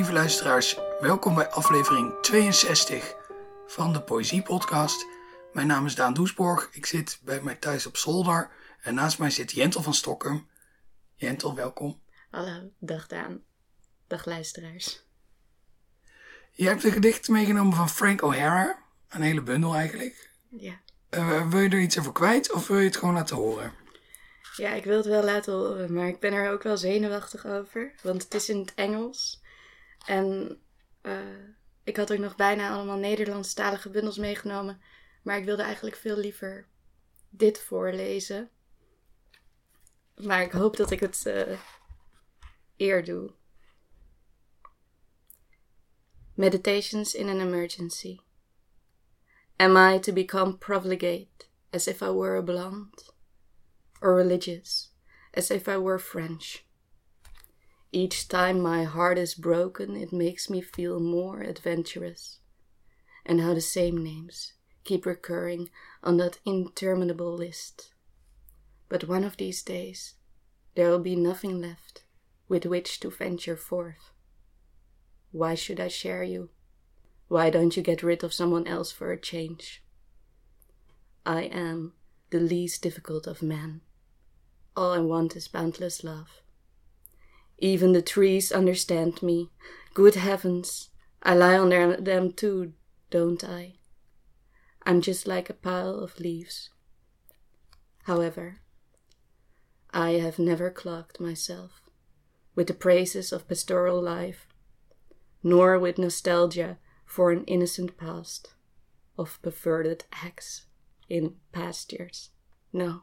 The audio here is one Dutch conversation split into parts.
lieve luisteraars. Welkom bij aflevering 62 van de Poëzie Podcast. Mijn naam is Daan Doesborg. Ik zit bij mij thuis op zolder. En naast mij zit Jentel van Stockholm. Jentel, welkom. Hallo, dag Daan. Dag luisteraars. Je hebt een gedicht meegenomen van Frank O'Hara. Een hele bundel eigenlijk. Ja. Uh, wil je er iets over kwijt of wil je het gewoon laten horen? Ja, ik wil het wel laten horen, maar ik ben er ook wel zenuwachtig over. Want het is in het Engels. En uh, ik had ook nog bijna allemaal Nederlandstalige bundels meegenomen. Maar ik wilde eigenlijk veel liever dit voorlezen. Maar ik hoop dat ik het uh, eer doe. Meditations in an emergency. Am I to become profligate as if I were a blonde? Or religious as if I were French? Each time my heart is broken, it makes me feel more adventurous. And how the same names keep recurring on that interminable list. But one of these days, there will be nothing left with which to venture forth. Why should I share you? Why don't you get rid of someone else for a change? I am the least difficult of men. All I want is boundless love. Even the trees understand me. Good heavens, I lie on them too, don't I? I'm just like a pile of leaves. However, I have never clogged myself with the praises of pastoral life, nor with nostalgia for an innocent past of perverted acts in pastures. No.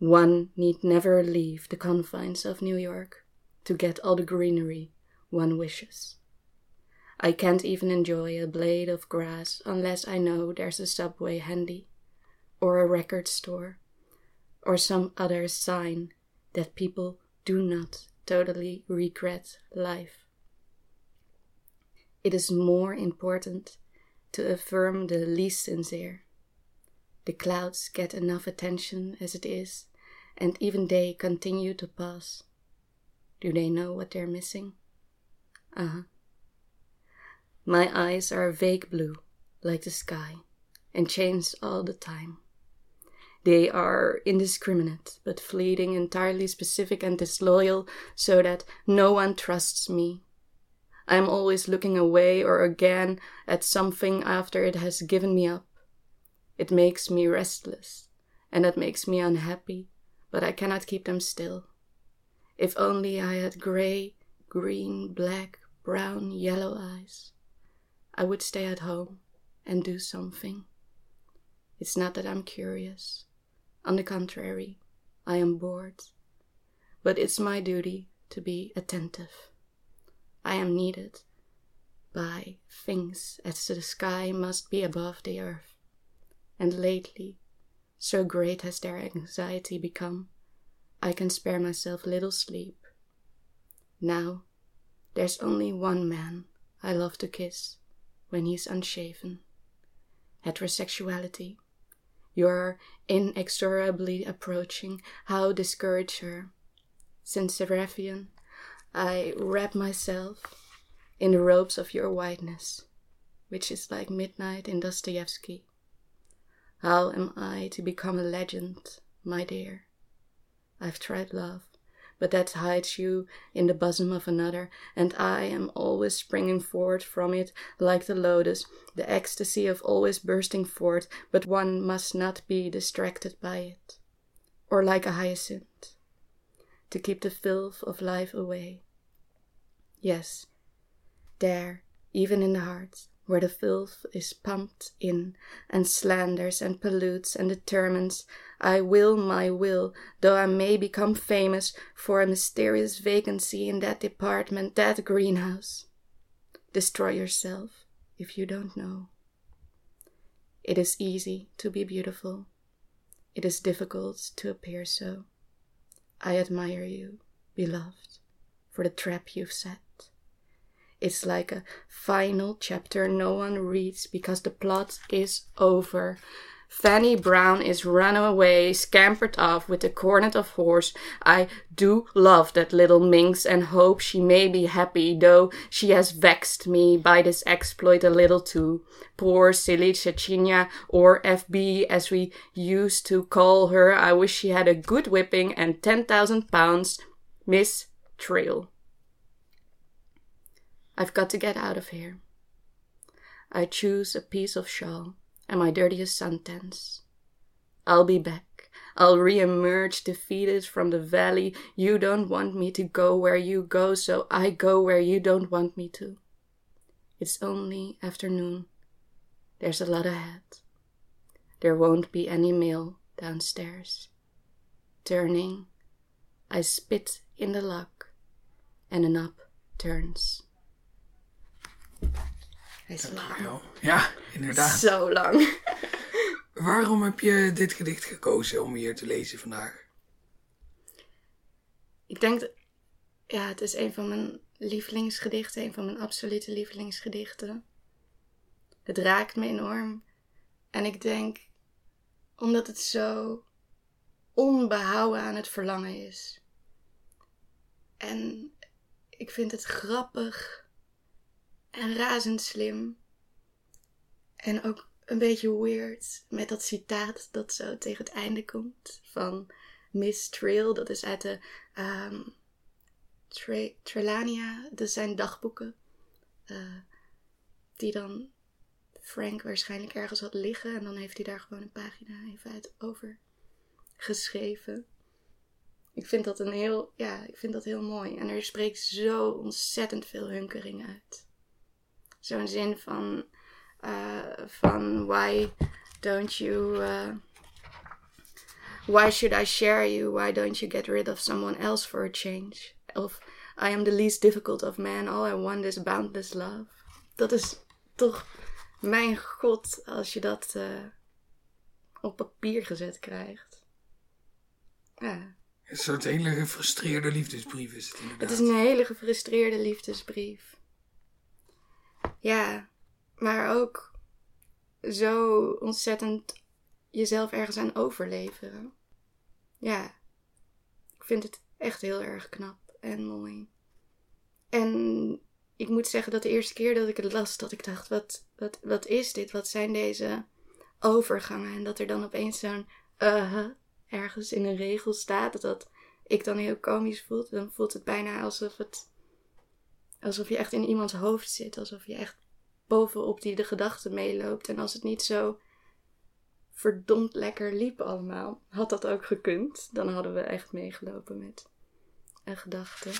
One need never leave the confines of New York to get all the greenery one wishes. I can't even enjoy a blade of grass unless I know there's a subway handy, or a record store, or some other sign that people do not totally regret life. It is more important to affirm the least sincere. The clouds get enough attention as it is and even they continue to pass. Do they know what they're missing? Uh huh. My eyes are vague blue, like the sky, and change all the time. They are indiscriminate, but fleeting, entirely specific and disloyal, so that no one trusts me. I am always looking away or again at something after it has given me up. It makes me restless, and that makes me unhappy, but I cannot keep them still. If only I had grey, green, black, brown, yellow eyes, I would stay at home and do something. It's not that I'm curious. On the contrary, I am bored. But it's my duty to be attentive. I am needed by things as the sky must be above the earth. And lately, so great has their anxiety become, I can spare myself little sleep. Now, there's only one man I love to kiss when he's unshaven. Heterosexuality. You're inexorably approaching. How discourage her? Since Seraphian, I wrap myself in the robes of your whiteness, which is like midnight in Dostoevsky. How am I to become a legend, my dear? I've tried love, but that hides you in the bosom of another, and I am always springing forth from it like the lotus, the ecstasy of always bursting forth, but one must not be distracted by it, or like a hyacinth, to keep the filth of life away. Yes, there, even in the heart, where the filth is pumped in, and slanders and pollutes and determines, I will my will, though I may become famous for a mysterious vacancy in that department, that greenhouse. Destroy yourself if you don't know. It is easy to be beautiful. It is difficult to appear so. I admire you, beloved, for the trap you've set. It's like a final chapter no one reads because the plot is over. Fanny Brown is run away, scampered off with the cornet of horse. I do love that little minx and hope she may be happy, though she has vexed me by this exploit a little too. Poor silly Cecilia, or FB as we used to call her, I wish she had a good whipping and ten thousand pounds. Miss Trill. I've got to get out of here. I choose a piece of shawl and my dirtiest suntans. I'll be back. I'll re-emerge defeated from the valley. You don't want me to go where you go, so I go where you don't want me to. It's only afternoon. There's a lot ahead. There won't be any mail downstairs. Turning, I spit in the lock, and a knob turns. Hij is lang. Ja, inderdaad. Zo lang. Waarom heb je dit gedicht gekozen om hier te lezen vandaag? Ik denk, dat- ja, het is een van mijn lievelingsgedichten, een van mijn absolute lievelingsgedichten. Het raakt me enorm. En ik denk, omdat het zo onbehouden aan het verlangen is. En ik vind het grappig en razend slim. En ook een beetje weird met dat citaat dat zo tegen het einde komt van Miss Trail. Dat is uit de Tre- Trelania. Dat zijn dagboeken. eh, die dan Frank waarschijnlijk ergens had liggen. En dan heeft hij daar gewoon een pagina even uit over geschreven. Ik vind dat een heel, ja, ik vind dat heel mooi. En er spreekt zo ontzettend veel hunkering uit. Zo'n zin van, eh, van why don't you, eh, why should I share you? Why don't you get rid of someone else for a change? Of I am the least difficult of men. All I want is boundless love. Dat is toch, mijn god, als je dat eh, op papier gezet krijgt. Ja. Een soort hele gefrustreerde liefdesbrief is het Het inderdaad. is een hele gefrustreerde liefdesbrief. Ja, maar ook zo ontzettend jezelf ergens aan overleveren. Ja, ik vind het echt heel erg knap en mooi. En ik moet zeggen dat de eerste keer dat ik het las, dat ik dacht, wat, wat, wat is dit? Wat zijn deze overgangen? En dat er dan opeens zo'n uh ergens in een regel staat, dat ik dan heel komisch voelt, dan voelt het bijna alsof het. Alsof je echt in iemands hoofd zit. Alsof je echt bovenop die de gedachten meeloopt. En als het niet zo verdomd lekker liep allemaal, had dat ook gekund. Dan hadden we echt meegelopen met een gedachte.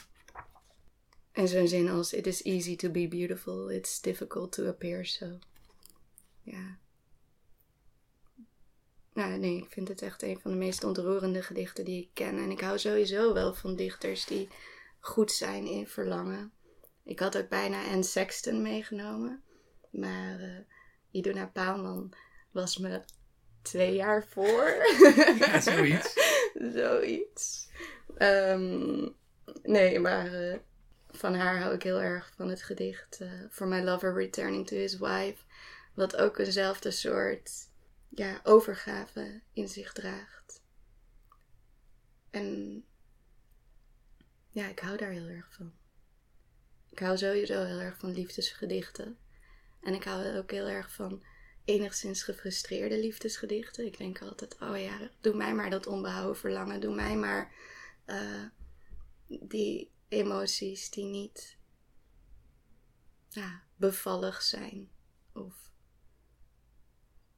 En zo'n zin als: It is easy to be beautiful, it's difficult to appear so. Ja. Nou, nee, ik vind het echt een van de meest ontroerende gedichten die ik ken. En ik hou sowieso wel van dichters die goed zijn in verlangen. Ik had ook bijna Anne Sexton meegenomen. Maar eh Iduna Paalman was me twee jaar voor. Ja, zoiets. Zoiets. Ehm, nee, maar eh, van haar hou ik heel erg van het gedicht eh, For My Lover Returning to His Wife. Wat ook eenzelfde soort ja, overgave in zich draagt. En ja, ik hou daar heel erg van. Ik hou sowieso heel erg van liefdesgedichten. En ik hou ook heel erg van enigszins gefrustreerde liefdesgedichten. Ik denk altijd, oh ja, doe mij maar dat onbehouden verlangen. Doe mij maar eh, die emoties die niet ja, bevallig zijn. Of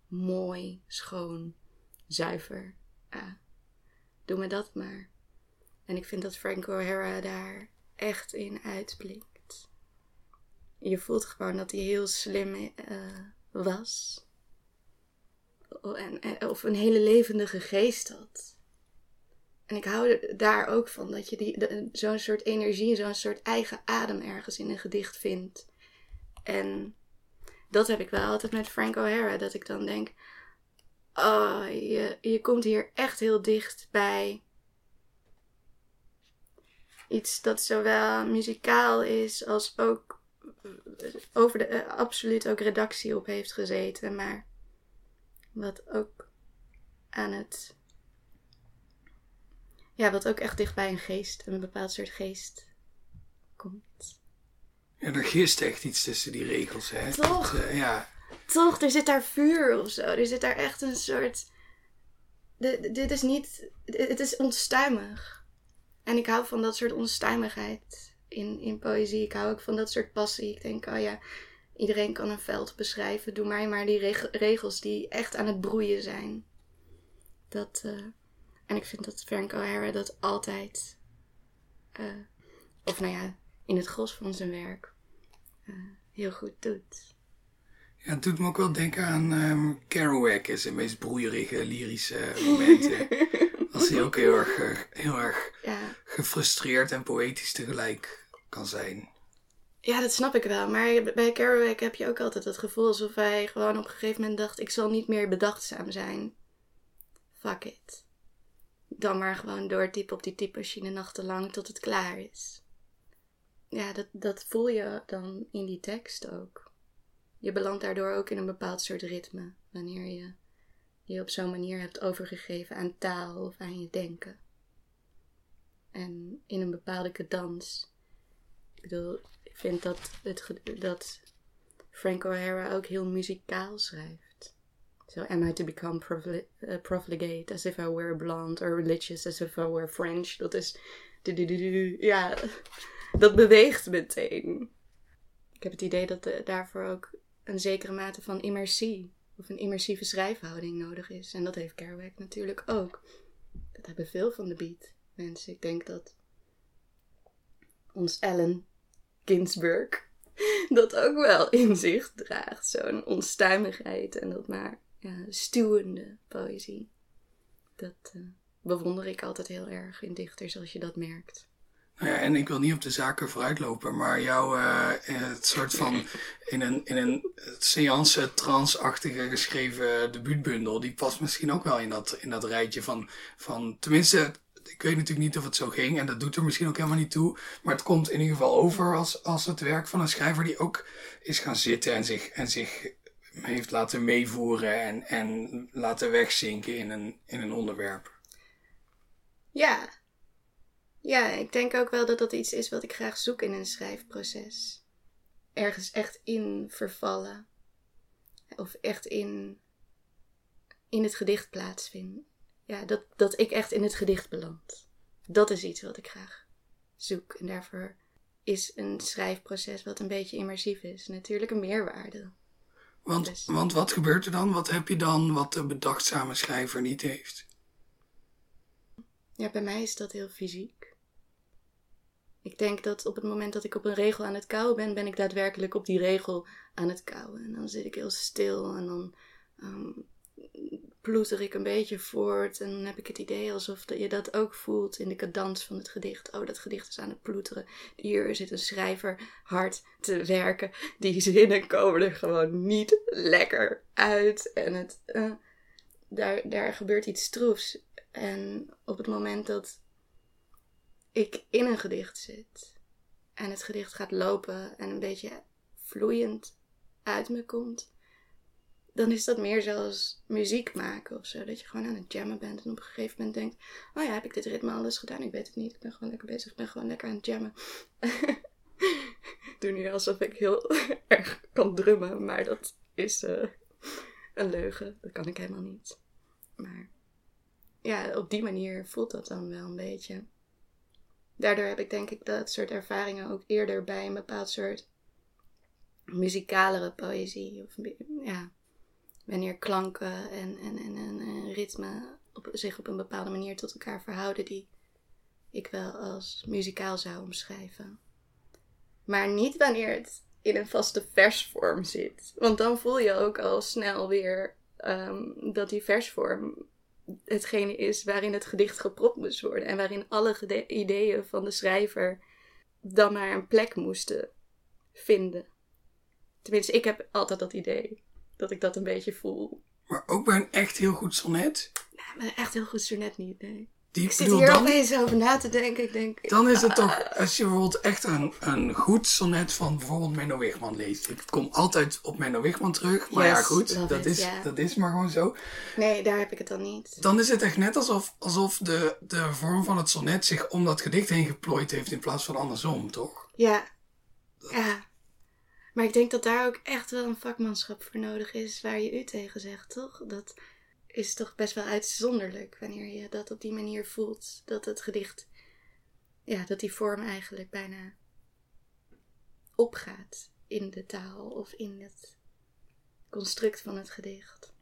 mooi, schoon, zuiver. Doe me dat maar. En ik vind dat Frank O'Hara daar echt in uitblinkt. Je voelt gewoon dat hij heel slim eh, was. En, en- of een hele levendige geest had. En ik hou daar ook van dat je zo'n soort energie, zo'n soort eigen adem ergens in een gedicht vindt. En dat heb ik wel altijd met Frank O'Hara. Dat ik dan denk: Oh, je, je komt hier echt heel dicht bij iets dat zowel muzikaal is als ook over de, eh, absoluut ook redactie op heeft gezeten. Maar Wat ook aan het. Ja, wat ook echt dicht bij een geest, een bepaald soort geest komt. Ja, er gist echt iets tussen die regels, hè? Toch? Eh, ja. Toch, er zit daar vuur of zo. Er zit daar echt een soort. De- dit is niet. Het is onstuimig. En ik hou van dat soort onstuimigheid in, in poëzie. Ik hou ook van dat soort passie. Ik denk, oh ja, iedereen kan een veld beschrijven. Doe mij maar die reg- regels die echt aan het broeien zijn. Dat, eh, en ik vind dat Frank O'Hara dat altijd. eh, of nou ja, in het gros van zijn werk. eh, heel goed doet. ja, het doet me ook wel denken aan ehm Kerouac in zijn meest broeierige lyrische momenten. Als hij ook heel erg, heel erg Ja. gefrustreerd en poëtisch tegelijk kan zijn. ja, dat snap ik wel. Maar bij Kerouac heb je ook altijd het gevoel alsof hij gewoon op een gegeven moment dacht: ik zal niet meer bedachtzaam zijn. Fuck it. Dan maar gewoon doortypen op die typemachine nachtenlang tot het klaar is. Ja, dat, dat voel je dan in die tekst ook. Je belandt daardoor ook in een bepaald soort ritme. Wanneer je je op zo'n manier hebt overgegeven aan taal of aan je denken. En in een bepaalde cadans. Ik bedoel, ik vind dat, het, dat Frank O'Hara ook heel muzikaal schrijft. So, am I to become uh, profligate as if I were blonde or religious as if I were French? Dat is. Ja, dat beweegt meteen. Ik heb het idee dat daarvoor ook een zekere mate van immersie of een immersieve schrijfhouding nodig is. En dat heeft Kerouac natuurlijk ook. Dat hebben veel van de beat mensen. Ik denk dat ons Ellen Ginsberg dat ook wel in zich draagt. Zo'n onstuimigheid en dat maar stuwende poëzie. Dat eh, bewonder ik altijd heel erg in dichters als je dat merkt. Nou ja, en ik wil niet op de zaken vooruitlopen, maar jouw eh, het soort van in een, in een seance trance-achtige geschreven debuutbundel, die past misschien ook wel in dat, in dat rijtje van, van, tenminste, ik weet natuurlijk niet of het zo ging en dat doet er misschien ook helemaal niet toe, maar het komt in ieder geval over als, als het werk van een schrijver die ook is gaan zitten en zich, en zich heeft laten meevoeren en, en laten wegzinken in een, in een onderwerp. Ja. Ja, ik denk ook wel dat dat iets is wat ik graag zoek in een schrijfproces. Ergens echt in vervallen. Of echt in, in het gedicht plaatsvinden. Ja, dat, dat ik echt in het gedicht beland. Dat is iets wat ik graag zoek. En daarvoor is een schrijfproces wat een beetje immersief is natuurlijk een meerwaarde. Want, Dus- want wat gebeurt er dan? Wat heb je dan wat de bedachtzame schrijver niet heeft? Ja, bij mij is dat heel fysiek. Ik denk dat op het moment dat ik op een regel aan het kauwen ben, ben ik daadwerkelijk op die regel aan het kauwen. En dan zit ik heel stil en dan ehm ploeter ik een beetje voort. En dan heb ik het idee alsof je dat ook voelt in de cadans van het gedicht. Oh, dat gedicht is aan het ploeteren. Hier zit een schrijver hard te werken. Die zinnen komen er gewoon niet lekker uit. En het, eh, daar, daar gebeurt iets stroefs. En op het moment dat ik in een gedicht zit en het gedicht gaat lopen en een beetje vloeiend uit me komt, dan is dat meer zoals muziek maken of zo. Dat je gewoon aan het jammen bent en op een gegeven moment denkt: Oh ja, heb ik dit ritme alles gedaan? Ik weet het niet. Ik ben gewoon lekker bezig. Ik ben gewoon lekker aan het jammen. Ik Doe nu alsof ik heel erg kan drummen, maar dat is eh, een leugen. Dat kan ik helemaal niet. Maar ja, op die manier voelt dat dan wel een beetje. Daardoor heb ik denk ik dat soort ervaringen ook eerder bij een bepaald soort muzikalere poëzie. Of, ja, wanneer klanken en, en, en, en, ritme op, zich op een bepaalde manier tot elkaar verhouden, die ik wel als muzikaal zou omschrijven. Maar niet wanneer het in een vaste versvorm zit. Want dan voel je ook al snel weer ehm, dat die versvorm hetgene is waarin het gedicht gepropt moest worden. En waarin alle ideeën van de schrijver dan maar een plek moesten vinden. Tenminste, ik heb altijd dat idee. Dat ik dat een beetje voel. Maar ook bij een echt heel goed sonnet. Ja, maar echt heel goed sonnet niet, nee. Die, Ik zit bedoel, hier dan, opeens over na te denken. Ik denk, dan is het toch, als je bijvoorbeeld echt een, een goed sonnet van bijvoorbeeld Menno Wigman leest. Ik kom altijd op Menno Wigman terug, maar ja goed, dat it, is, dat is maar gewoon zo. nee, daar heb ik het dan niet. Dan is het echt net alsof, alsof de, de vorm van het sonnet zich om dat gedicht heen geplooid heeft in plaats van andersom, toch? Ja. Ja. Maar ik denk dat daar ook echt wel een vakmanschap voor nodig is waar je u tegen zegt, toch? Dat is toch best wel uitzonderlijk wanneer je dat op die manier voelt. Dat het gedicht, ja, dat die vorm eigenlijk bijna opgaat in de taal of in het construct van het gedicht.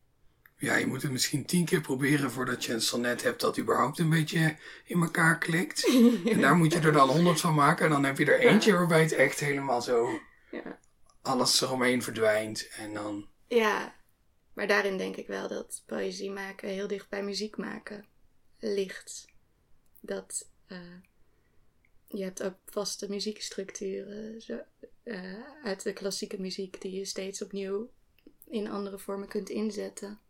Ja, je moet het misschien tien keer proberen voordat je een sonnet hebt dat überhaupt een beetje in elkaar klikt. En daar moet je er dan honderd van maken. En dan heb je er eentje waarbij het echt helemaal zo Ja. Alles eromheen verdwijnt. En dan, Ja, maar daarin denk ik wel dat poëzie maken heel dicht bij muziek maken ligt. Dat eh, je hebt ook vaste muziekstructuren zo, eh, uit de klassieke muziek die je steeds opnieuw in andere vormen kunt inzetten.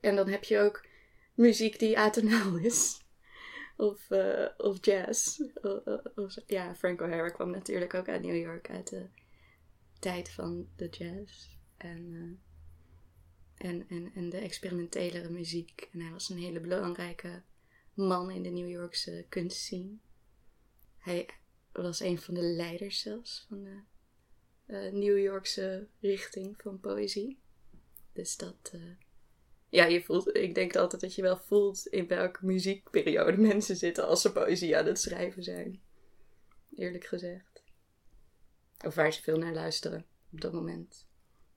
En dan heb je ook muziek die atonaal is. Of, eh, of jazz. Ja, Frank O'Hara kwam natuurlijk ook uit New York, uit de tijd van de jazz. En, eh, en, en, en de experimentelere muziek. En hij was een hele belangrijke man in de New Yorkse kunstscene. Hij was een van de leiders zelfs van de eh, New Yorkse richting van poëzie. Dus dat. eh, ja, je voelt, ik denk altijd dat je wel voelt in welke muziekperiode mensen zitten als ze poëzie aan het schrijven zijn. Eerlijk gezegd. Of waar ze veel naar luisteren op dat moment.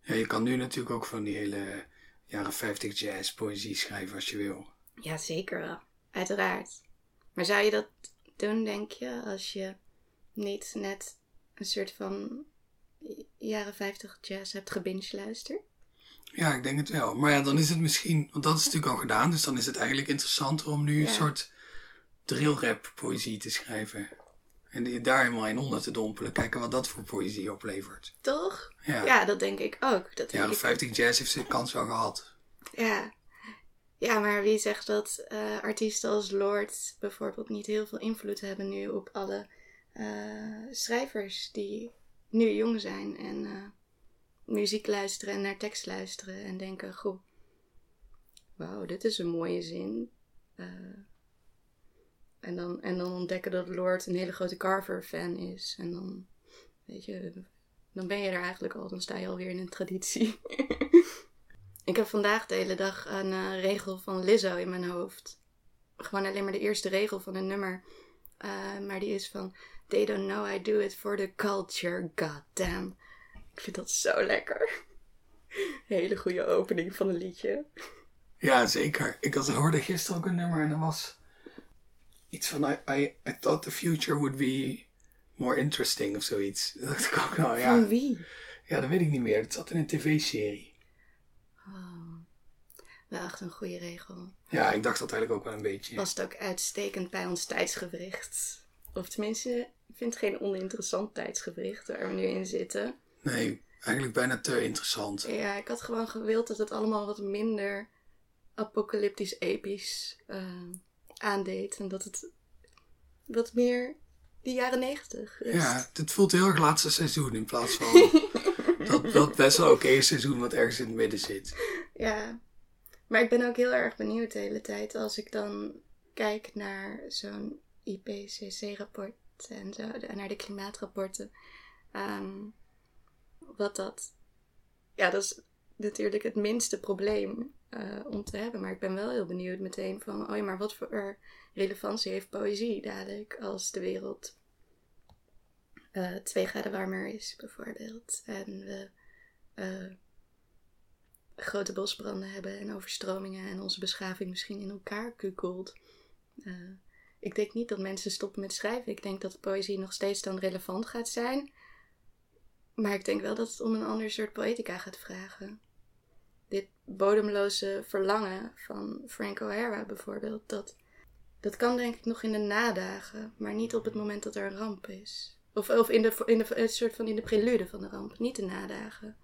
ja, je kan nu natuurlijk ook van die hele jaren 50 jazz poëzie schrijven als je wil. Ja, zeker wel. Uiteraard. Maar zou je dat doen, denk je, als je niet net een soort van jaren 50 jazz hebt gebinge luisterd? Ja, ik denk het wel. Maar ja, dan is het misschien, want dat is natuurlijk al gedaan, dus dan is het eigenlijk interessanter om nu Ja. een soort drillrap poëzie te schrijven. En die daar helemaal in onder te dompelen. Kijken wat dat voor poëzie oplevert. Toch? Ja, Ja, dat denk ik ook. Dat ik 50 jazz heeft zijn kans wel gehad. Ja. Ja, maar wie zegt dat eh, artiesten als Lord bijvoorbeeld niet heel veel invloed hebben nu op alle eh, schrijvers die nu jong zijn en eh, muziek luisteren en naar tekst luisteren en denken: Goh, wauw, dit is een mooie zin. En, dan, en dan ontdekken dat Lord een hele grote Carver-fan is. En dan, weet je, dan ben je er eigenlijk al, dan sta je alweer in een traditie. Ik heb vandaag de hele dag een eh, regel van Lizzo in mijn hoofd. Gewoon alleen maar de eerste regel van een nummer. Eh, maar die is van... They don't know I do it for the culture, goddamn. Ik vind dat zo lekker. Hele goede opening van een liedje. Ja, zeker. Ik had, hoorde gisteren ook een nummer en dat was iets van I, I, I thought the future would be more interesting of zoiets. Dat dacht ik ook nou Van ja. wie? Ja, dat weet ik niet meer. Het zat in een tv-serie. Oh, wel echt een goede regel. Ja, ik dacht dat eigenlijk ook wel een beetje. Past ook uitstekend bij ons tijdsgewricht. Of tenminste, ik vind het geen oninteressant tijdsgewricht waar we nu in zitten. Nee, eigenlijk bijna te interessant. Ja, ik had gewoon gewild dat het allemaal wat minder apocalyptisch episch eh, aandeed. En dat het wat meer de jaren negentig is. Ja, het voelt heel erg laatste seizoen in plaats van dat, dat best wel oké seizoen wat ergens in het midden zit. Ja. Maar ik ben ook heel erg benieuwd de hele tijd als ik dan kijk naar zo'n IPCC-rapport en zo, en naar de klimaatrapporten. Ehm, wat dat. Ja, dat is natuurlijk het minste probleem eh, om te hebben. Maar ik ben wel heel benieuwd meteen van, oh ja, maar wat voor relevantie heeft poëzie dadelijk als de wereld eh, twee graden warmer is, bijvoorbeeld. En we eh, grote bosbranden hebben en overstromingen en onze beschaving misschien in elkaar kukelt. Ik denk niet dat mensen stoppen met schrijven. Ik denk dat poëzie nog steeds dan relevant gaat zijn. Maar ik denk wel dat het om een ander soort poëtica gaat vragen. Bodemloze verlangen van Frank O'Hara bijvoorbeeld, dat, dat kan denk ik nog in de nadagen, maar niet op het moment dat er een ramp is. Of, of in, de, in de een soort van in de prelude van de ramp, niet de nadagen.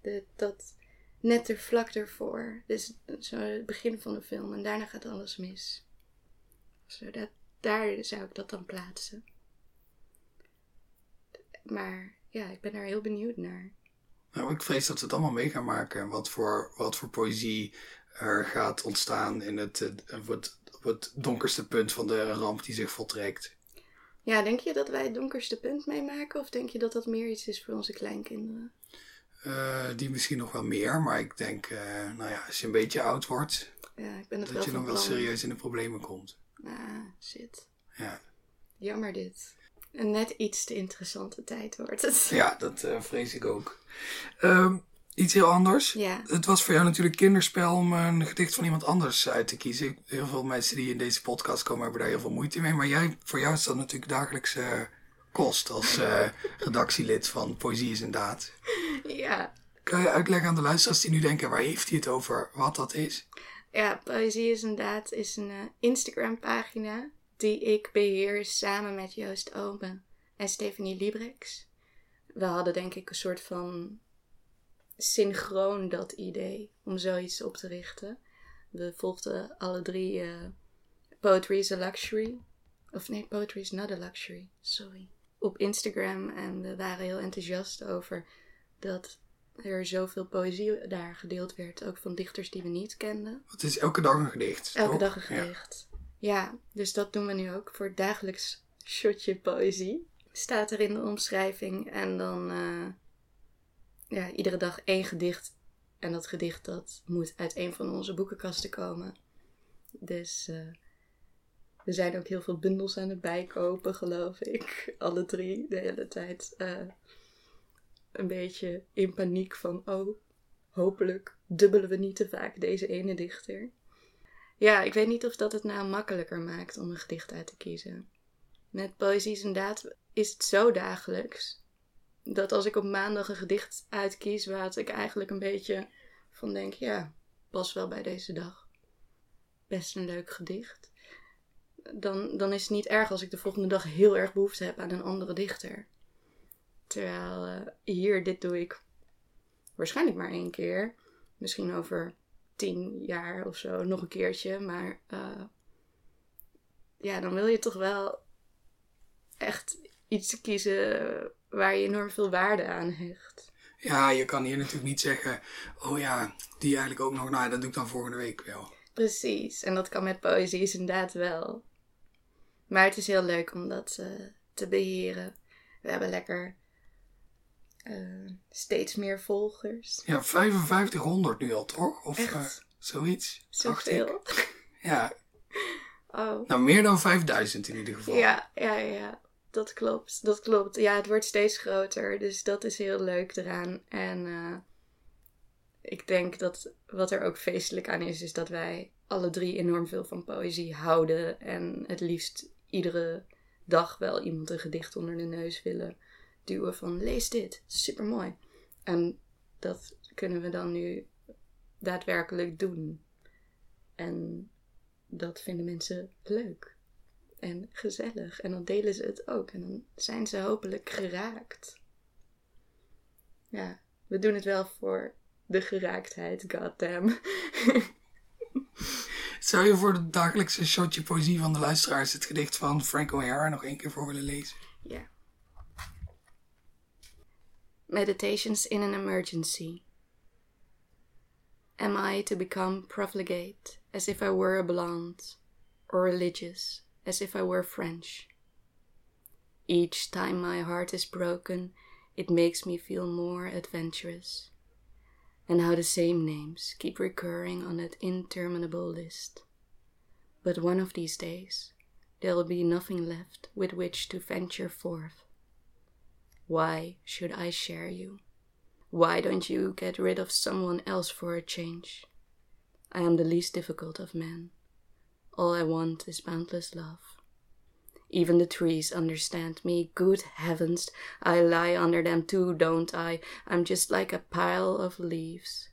De, dat net er vlak ervoor. Dus zo het begin van de film en daarna gaat alles mis. Zodat, daar zou ik dat dan plaatsen. Maar ja, ik ben daar heel benieuwd naar. Nou, ik vrees dat we het allemaal mee gaan maken. Wat voor, wat voor poëzie er gaat ontstaan in het, eh, wat, op het donkerste punt van de ramp die zich voltrekt. Ja, denk je dat wij het donkerste punt meemaken? Of denk je dat dat meer iets is voor onze kleinkinderen? Uh, die misschien nog wel meer, maar ik denk, uh, nou ja, als je een beetje oud wordt, ja, ik ben het dat je nog wel serieus in de problemen komt. Ah, shit. Ja, Jammer dit. Een net iets te interessante tijd wordt het. ja dat eh, vrees ik ook. Ehm, iets heel anders. Ja. Het was voor jou natuurlijk kinderspel om een gedicht van iemand anders uit te kiezen. Heel veel mensen die in deze podcast komen hebben daar heel veel moeite mee. Maar jij, voor jou is dat natuurlijk dagelijkse kost als eh, redactielid van Poëzie is een Daad. Ja. Kan je uitleggen aan de luisteraars die nu denken, waar heeft hij het over, wat dat is? Ja, Poëzie is inderdaad is een eh, Instagram pagina die ik beheer samen met Joost Oben en Stephanie Librex. We hadden denk ik een soort van synchroon dat idee om zoiets op te richten. We volgden alle drie eh, Poetry is a Luxury. Of nee, Poetry is not a Luxury. Sorry. Op Instagram en we waren heel enthousiast over dat er zoveel poëzie daar gedeeld werd. Ook van dichters die we niet kenden. Het is elke dag een gedicht. Elke toch? dag een gedicht. Ja. Dus dat doen we nu ook voor het dagelijks shotje poëzie. Staat er in de omschrijving en dan eh, ja, iedere dag één gedicht. En dat gedicht dat moet uit een van onze boekenkasten komen. Dus eh, we zijn ook heel veel bundels aan het bijkopen, geloof ik. Alle drie de hele tijd. eh, een beetje in paniek van, oh, hopelijk dubbelen we niet te vaak deze ene dichter. Ja, ik weet niet of dat het nou makkelijker maakt om een gedicht uit te kiezen. Met poëzie is inderdaad is het zo dagelijks dat als ik op maandag een gedicht uitkies, waar ik eigenlijk een beetje van denk, ja, pas wel bij deze dag. Best een leuk gedicht. Dan, dan is het niet erg als ik de volgende dag heel erg behoefte heb aan een andere dichter. Terwijl eh, hier, dit doe ik waarschijnlijk maar één keer. Misschien over tien jaar of zo nog een keertje. Maar eh, ja, dan wil je toch wel echt iets kiezen waar je enorm veel waarde aan hecht. Ja, je kan hier natuurlijk niet zeggen, oh ja, die eigenlijk ook nog, nou dat doe ik dan volgende week wel. Precies, en dat kan met poëzie is inderdaad wel. Maar het is heel leuk om dat eh, te beheren. We hebben lekker eh, steeds meer volgers. Ja, 5500 nu al, toch? Of eh, zoiets. Zoveel. Ja, Oh. nou meer dan 5000 in ieder geval. Ja, ja, ja. Dat klopt. Dat klopt. Ja, het wordt steeds groter. Dus dat is heel leuk eraan. En eh, ik denk dat wat er ook feestelijk aan is, is dat wij alle drie enorm veel van poëzie houden. En het liefst iedere dag wel iemand een gedicht onder de neus willen duwen van lees dit, super mooi. En dat kunnen we dan nu daadwerkelijk doen. En dat vinden mensen leuk en gezellig. En dan delen ze het ook. En dan zijn ze hopelijk geraakt. Ja, we doen het wel voor de geraaktheid, goddamn. Zou je voor de dagelijkse shotje poëzie van de luisteraars het gedicht van Frank O'Hara nog één keer voor willen lezen? Ja. Meditations in an emergency. Am I to become profligate as if I were a blonde, or religious as if I were French? Each time my heart is broken, it makes me feel more adventurous. And how the same names keep recurring on that interminable list. But one of these days, there'll be nothing left with which to venture forth. Why should I share you? Why don't you get rid of someone else for a change? I am the least difficult of men. All I want is boundless love. Even the trees understand me. Good heavens, I lie under them too, don't I? I'm just like a pile of leaves.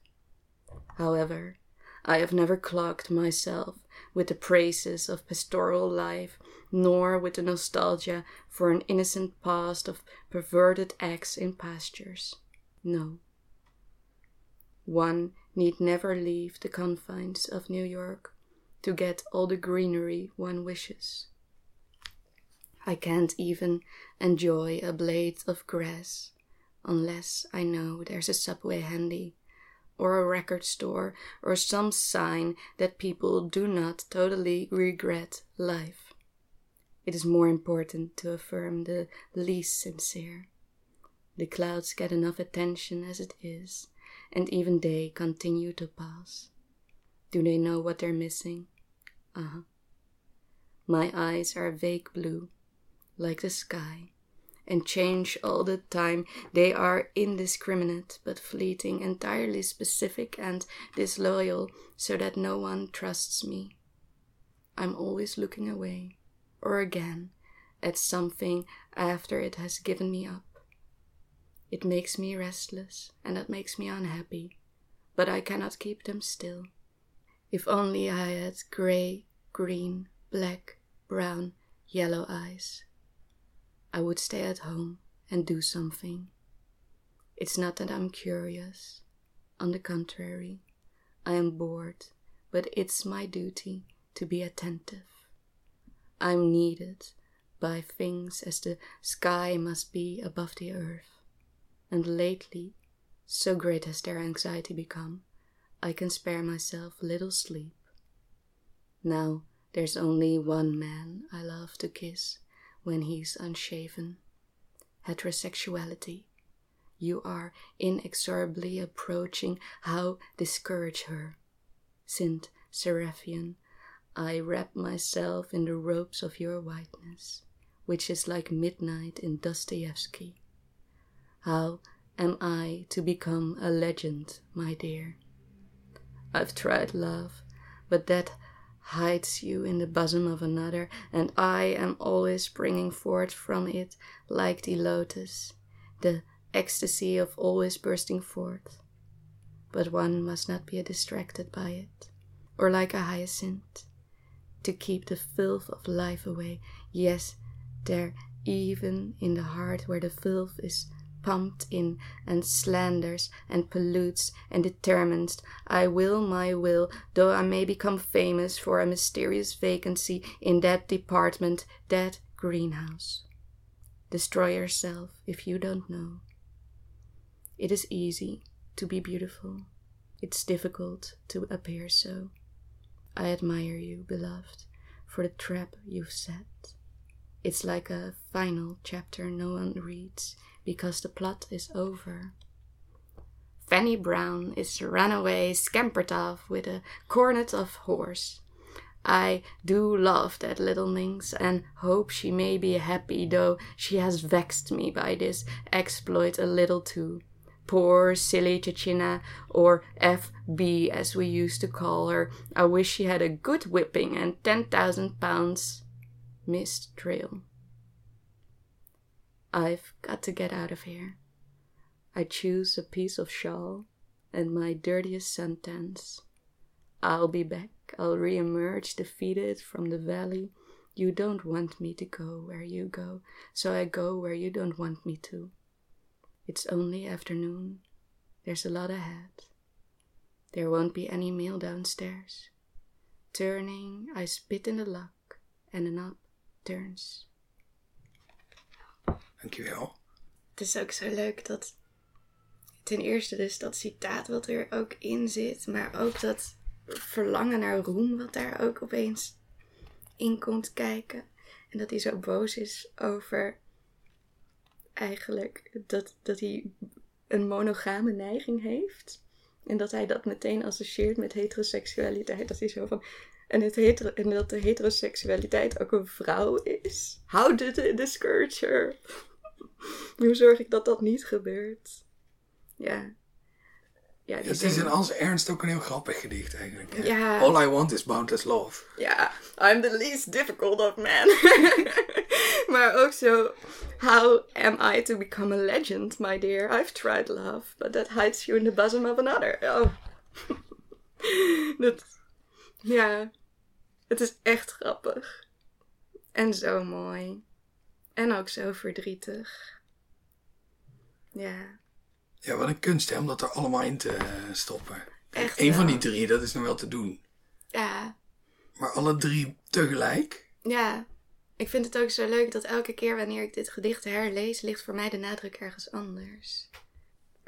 However, I have never clogged myself with the praises of pastoral life, nor with the nostalgia for an innocent past of perverted eggs in pastures. No. One need never leave the confines of New York to get all the greenery one wishes. I can't even enjoy a blade of grass unless I know there's a subway handy, or a record store, or some sign that people do not totally regret life. It is more important to affirm the least sincere. The clouds get enough attention as it is, and even they continue to pass. Do they know what they're missing? Uh huh. My eyes are vague blue, like the sky, and change all the time. They are indiscriminate but fleeting, entirely specific and disloyal, so that no one trusts me. I'm always looking away, or again, at something after it has given me up. It makes me restless, and that makes me unhappy, but I cannot keep them still. If only I had grey, green, black, brown, yellow eyes. I would stay at home and do something. It's not that I'm curious. On the contrary, I am bored, but it's my duty to be attentive. I'm needed by things as the sky must be above the earth. And lately, so great has their anxiety become, I can spare myself little sleep. Now there's only one man I love to kiss when he's unshaven. Heterosexuality. You are inexorably approaching. How discourage her? Saint Seraphian, I wrap myself in the robes of your whiteness, which is like midnight in Dostoevsky. How am I to become a legend, my dear? I've tried love, but that hides you in the bosom of another, and I am always springing forth from it like the lotus, the ecstasy of always bursting forth. But one must not be distracted by it, or like a hyacinth, to keep the filth of life away. Yes, there, even in the heart where the filth is pumped in and slanders and pollutes and determines. I will my will, though I may become famous for a mysterious vacancy in that department, that greenhouse. Destroy yourself if you don't know. It is easy to be beautiful. It's difficult to appear so. I admire you, beloved, for the trap you've set. It's like a final chapter no one reads because the plot is over. Fanny Brown is run away, scampered off with a cornet of horse. I do love that little minx and hope she may be happy, though she has vexed me by this exploit a little too. Poor silly Cecina, or F.B. as we used to call her. I wish she had a good whipping and ten thousand pounds. Miss Trail. I've got to get out of here. I choose a piece of shawl and my dirtiest sentence. I'll be back. I'll re-emerge defeated from the valley. You don't want me to go where you go, so I go where you don't want me to. It's only afternoon. There's a lot ahead. There won't be any meal downstairs. Turning, I spit in the luck, and the knob turns. Dankjewel. Het is ook zo leuk dat ten eerste dus dat citaat wat er ook in zit, maar ook dat verlangen naar roem wat daar ook opeens in komt kijken. En dat hij zo boos is over eigenlijk dat, dat hij een monogame neiging heeft. En dat hij dat meteen associeert met heteroseksualiteit. Dat hij zo van. En, het hetero, en dat de heteroseksualiteit ook een vrouw is. How did it discourage her? Hoe zorg ik dat dat niet gebeurt? Ja. Ja, het is in als ernst ook een heel grappig gedicht eigenlijk. Ja. All I want is boundless love. Ja, I'm the least difficult of men. maar ook zo, how am I to become a legend, my dear? I've tried love, but that hides you in the bosom of another. Oh. dat, ja, het is echt grappig. En zo mooi. En ook zo verdrietig. Ja. Ja, wat een kunst hè, om dat er allemaal in te stoppen. Echt Eén van die drie, dat is nog wel te doen. Ja. Maar alle drie tegelijk? Ja, ik vind het ook zo leuk dat elke keer wanneer ik dit gedicht herlees, ligt voor mij de nadruk ergens anders.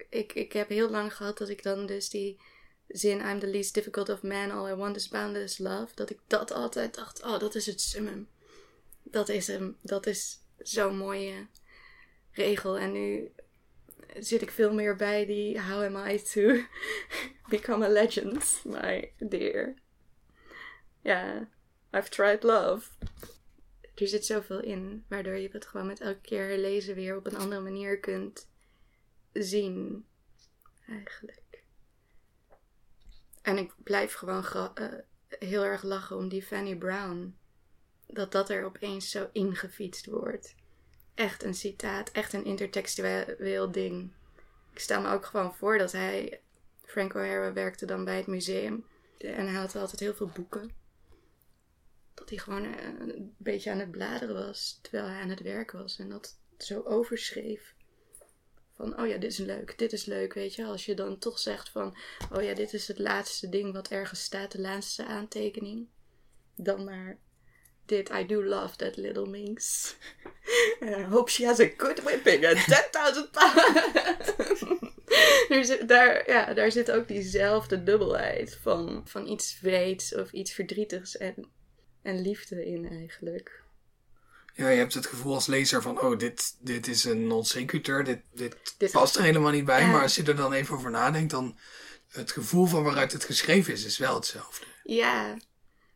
Ik, ik heb heel lang gehad dat ik dan dus die zin I'm the least difficult of men, all I want is boundless love, dat ik dat altijd dacht, oh dat is het summum. Dat is hem, dat is zo'n mooie regel. En nu zit ik veel meer bij die How am I to become a legend, my dear. Ja, I've tried love. Er zit zoveel in, waardoor je het gewoon met elke keer herlezen weer op een andere manier kunt zien. Eigenlijk. En ik blijf gewoon uh, heel erg lachen om die Fanny Brown. Dat dat er opeens zo ingefietst wordt. Echt een citaat, echt een intertextueel ding. Ik stel me ook gewoon voor dat hij. Frank O'Hara werkte dan bij het museum. En hij had altijd heel veel boeken dat hij gewoon eh, een beetje aan het bladeren was terwijl hij aan het werk was. En dat zo overschreef. Van, oh ja, dit is leuk, dit is leuk, weet je. Als je dan toch zegt van, oh ja, dit is het laatste ding wat ergens staat, de laatste aantekening. Dan maar dit, I do love that little minx. And I hope she has a good whipping and 10.000 pounds. daar, ja, daar zit ook diezelfde dubbelheid van, van iets vreeds of iets verdrietigs en en liefde in eigenlijk. Ja, je hebt het gevoel als lezer van, oh, dit, dit is een non sequitur, dit, dit, past er helemaal niet bij. Maar als je er dan even over nadenkt, dan het gevoel van waaruit het geschreven is, is wel hetzelfde. Ja.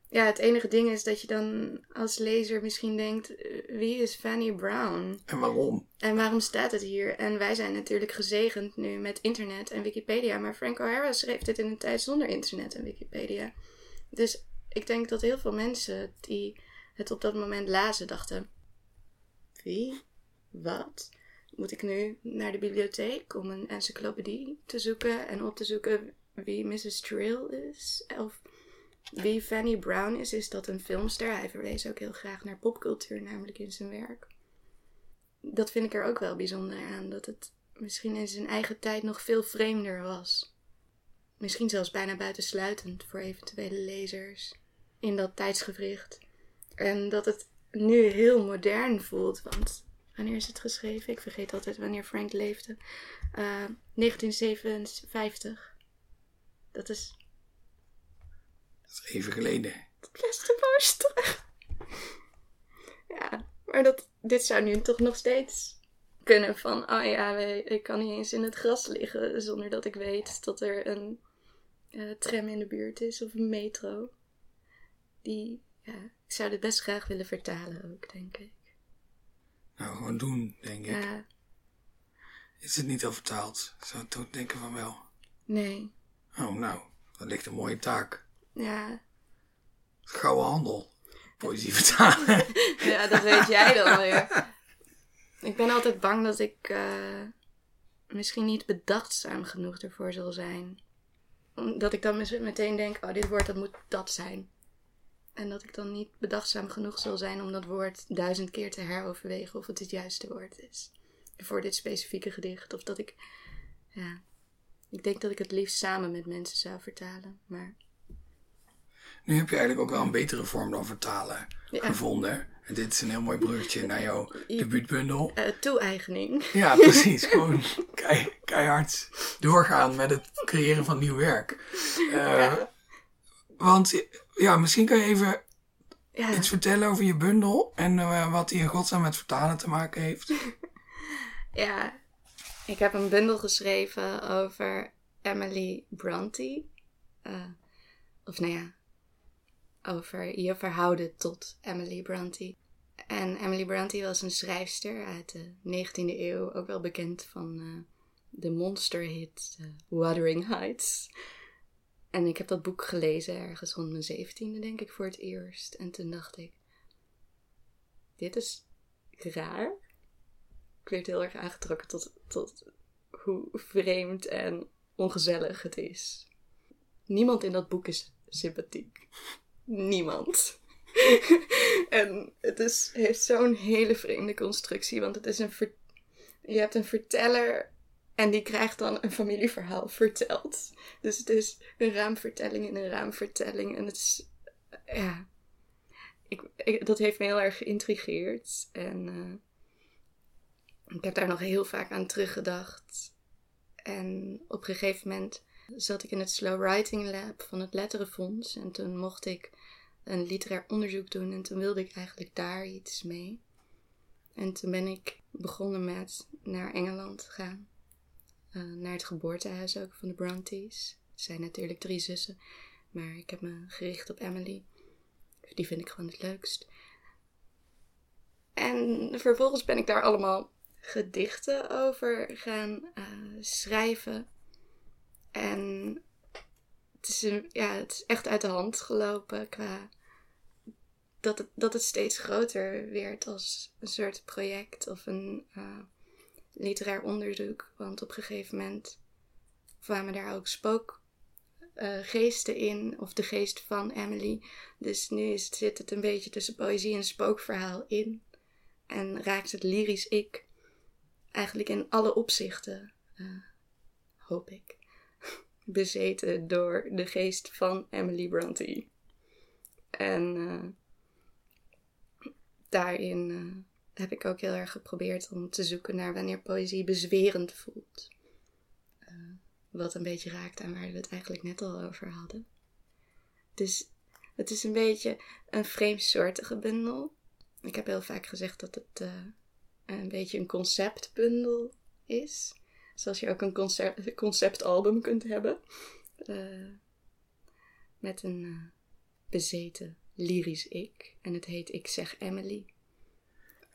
Ja, het enige ding is dat je dan als lezer misschien denkt, eh, wie is Fanny Brown? En waarom? En waarom staat het hier? En wij zijn natuurlijk gezegend nu met internet en Wikipedia, maar Frank O'Hara schreef dit in een tijd zonder internet en Wikipedia. Dus ik denk dat heel veel mensen die het op dat moment lazen dachten: Wie? Wat? Moet ik nu naar de bibliotheek om een encyclopedie te zoeken en op te zoeken wie Mrs. Trill is? Of wie Fanny Brown is? Is dat een filmster? Hij verwees ook heel graag naar popcultuur, namelijk in zijn werk. Dat vind ik er ook wel bijzonder aan, dat het misschien in zijn eigen tijd nog veel vreemder was. Misschien zelfs bijna buitensluitend voor eventuele lezers in dat tijdsgevricht. En dat het nu heel modern voelt. Want wanneer is het geschreven? Ik vergeet altijd wanneer Frank leefde. Uh, 1957. Dat is. Dat is even geleden. Het beste poos terug. ja, maar dat, dit zou nu toch nog steeds kunnen van, oh ja, ik kan niet eens in het gras liggen zonder dat ik weet dat er een uh, tram in de buurt is of een metro die, ja, ik zou dit best graag willen vertalen ook, denk ik. Nou, gewoon doen, denk ik. Ja. Is het niet al vertaald? Zou ook denken van wel. Nee. Oh, nou, dat ligt een mooie taak. Ja. Gouden handel. Poëzie vertalen. ja, dat weet jij dan weer. Ik ben altijd bang dat ik uh, misschien niet bedachtzaam genoeg ervoor zal zijn. Dat ik dan meteen denk, oh, dit woord dat moet dat zijn. En dat ik dan niet bedachtzaam genoeg zal zijn om dat woord duizend keer te heroverwegen of het het juiste woord is. Voor dit specifieke gedicht. Of dat ik, ja, ik denk dat ik het liefst samen met mensen zou vertalen. Maar. Nu heb je eigenlijk ook wel een betere vorm dan vertalen gevonden. En dit is een heel mooi bruggetje naar jouw debuutbundel. Uh, toe-eigening. Ja, precies. Gewoon keihard doorgaan met het creëren van nieuw werk. Uh, ja. Want ja, misschien kan je even ja. iets vertellen over je bundel en uh, wat die in godsnaam met vertalen te maken heeft. ja, ik heb een bundel geschreven over Emily Bronte. Uh, of nou ja, over je verhouden tot Emily Bronte. En Emily Bronte was een schrijfster uit de 19e eeuw, ook wel bekend van uh, de monsterhit Wuthering Heights. En ik heb dat boek gelezen ergens rond mijn zeventiende, denk ik, voor het eerst. En toen dacht ik, dit is raar. Ik werd heel erg aangetrokken tot, tot hoe vreemd en ongezellig het is. Niemand in dat boek is sympathiek. Niemand. en het is, heeft zo'n hele vreemde constructie, want het is een je hebt een verteller en die krijgt dan een familieverhaal verteld. Dus het is een raamvertelling in een raamvertelling. En het is, ja, ik, dat heeft me heel erg geïntrigeerd. En uh, ik heb daar nog heel vaak aan teruggedacht. En op een gegeven moment zat ik in het Slow Writing Lab van het Letterenfonds. En toen mocht ik een literair onderzoek doen. En toen wilde ik eigenlijk daar iets mee. En toen ben ik begonnen met naar Engeland te gaan. Uh, naar het geboortehuis ook van de Brontes. Er zijn natuurlijk drie zussen. Maar ik heb me gericht op Emily. Die vind ik gewoon het leukst. En vervolgens ben ik daar allemaal gedichten over gaan uh, schrijven. En het is, ja, het is echt uit de hand gelopen qua dat het, dat het steeds groter werd als een soort project of een uh, literair onderzoek. Want op een gegeven moment kwamen daar ook spookgeesten uh, in, of de geest van Emily. Dus nu zit het een beetje tussen poëzie en spookverhaal in. En raakt het lyrisch ik eigenlijk in alle opzichten, uh, hoop ik, bezeten door de geest van Emily Bronte. En uh, daarin heb ik ook heel erg geprobeerd om te zoeken naar wanneer poëzie bezwerend voelt. Uh, wat een beetje raakt aan waar we het eigenlijk net al over hadden. Dus het is een beetje een vreemdsoortige bundel. Ik heb heel vaak gezegd dat het uh, een beetje een conceptbundel is. Zoals je ook een concept, conceptalbum kunt hebben. met een bezeten lyrisch ik. En het heet Ik zeg Emily.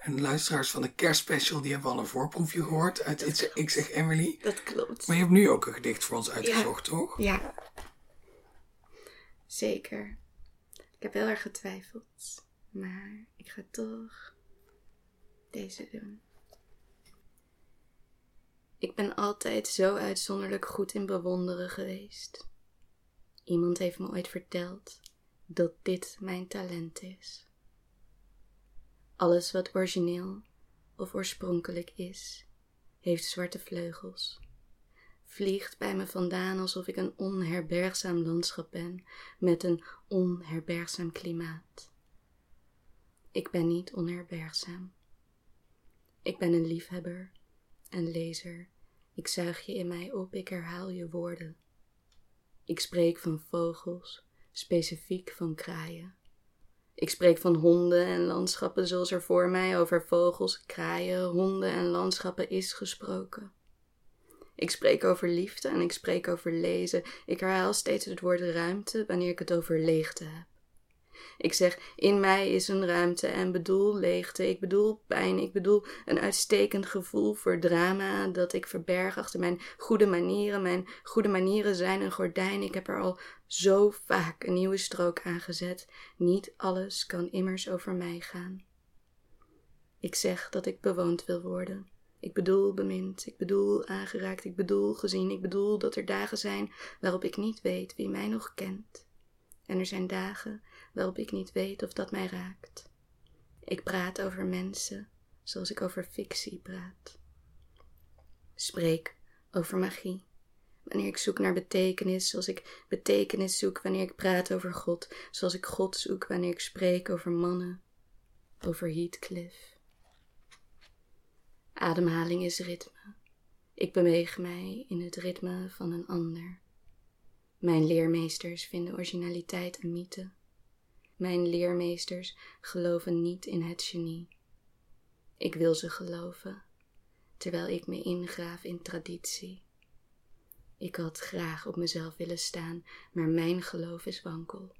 En de luisteraars van de kerstspecial die hebben al een voorproefje gehoord uit Ik zeg Emily. Dat klopt. Maar je hebt nu ook een gedicht voor ons uitgezocht, toch? Ja. Zeker. Ik heb heel erg getwijfeld. Maar ik ga toch deze doen. Ik ben altijd zo uitzonderlijk goed in bewonderen geweest. Iemand heeft me ooit verteld dat dit mijn talent is. Alles wat origineel of oorspronkelijk is, heeft zwarte vleugels, vliegt bij me vandaan alsof ik een onherbergzaam landschap ben met een onherbergzaam klimaat. Ik ben niet onherbergzaam. Ik ben een liefhebber, een lezer. Ik zuig je in mij op, ik herhaal je woorden. Ik spreek van vogels, specifiek van kraaien. Ik spreek van honden en landschappen zoals er voor mij over vogels, kraaien, honden en landschappen is gesproken. Ik spreek over liefde en ik spreek over lezen. Ik herhaal steeds het woord ruimte wanneer ik het over leegte heb. Ik zeg, in mij is een ruimte en bedoel leegte, ik bedoel pijn, ik bedoel een uitstekend gevoel voor drama dat ik verberg achter mijn goede manieren. Mijn goede manieren zijn een gordijn, ik heb er al zo vaak een nieuwe strook aangezet. Niet alles kan immers over mij gaan. Ik zeg dat ik bewoond wil worden. Ik bedoel bemind, ik bedoel aangeraakt, ik bedoel gezien, ik bedoel dat er dagen zijn waarop ik niet weet wie mij nog kent. En er zijn dagen waarop ik niet weet of dat mij raakt. Ik praat over mensen zoals ik over fictie praat. Spreek over magie. Wanneer ik zoek naar betekenis, zoals ik betekenis zoek wanneer ik praat over God, zoals ik God zoek wanneer ik spreek over mannen, over Heathcliff. Ademhaling is ritme. Ik beweeg mij in het ritme van een ander. Mijn leermeesters vinden originaliteit een mythe. Mijn leermeesters geloven niet in het genie. Ik wil ze geloven, terwijl ik me ingraaf in traditie. Ik had graag op mezelf willen staan, maar mijn geloof is wankel.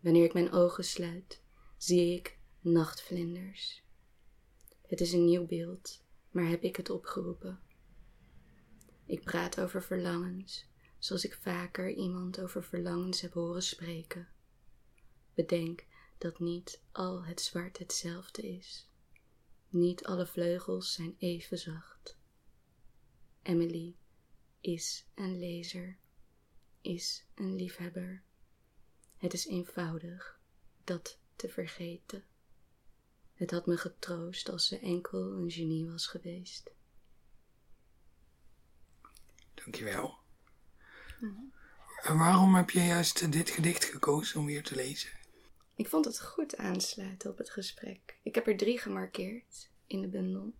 Wanneer ik mijn ogen sluit, zie ik nachtvlinders. Het is een nieuw beeld, maar heb ik het opgeroepen? Ik praat over verlangens, zoals ik vaker iemand over verlangens heb horen spreken. Bedenk dat niet al het zwart hetzelfde is. Niet alle vleugels zijn even zacht. Emily is een lezer, is een liefhebber. Het is eenvoudig dat te vergeten. Het had me getroost als ze enkel een genie was geweest. Dankjewel. En waarom heb je juist dit gedicht gekozen om hier te lezen? Ik vond het goed aansluiten op het gesprek. Ik heb er drie gemarkeerd in de bundel.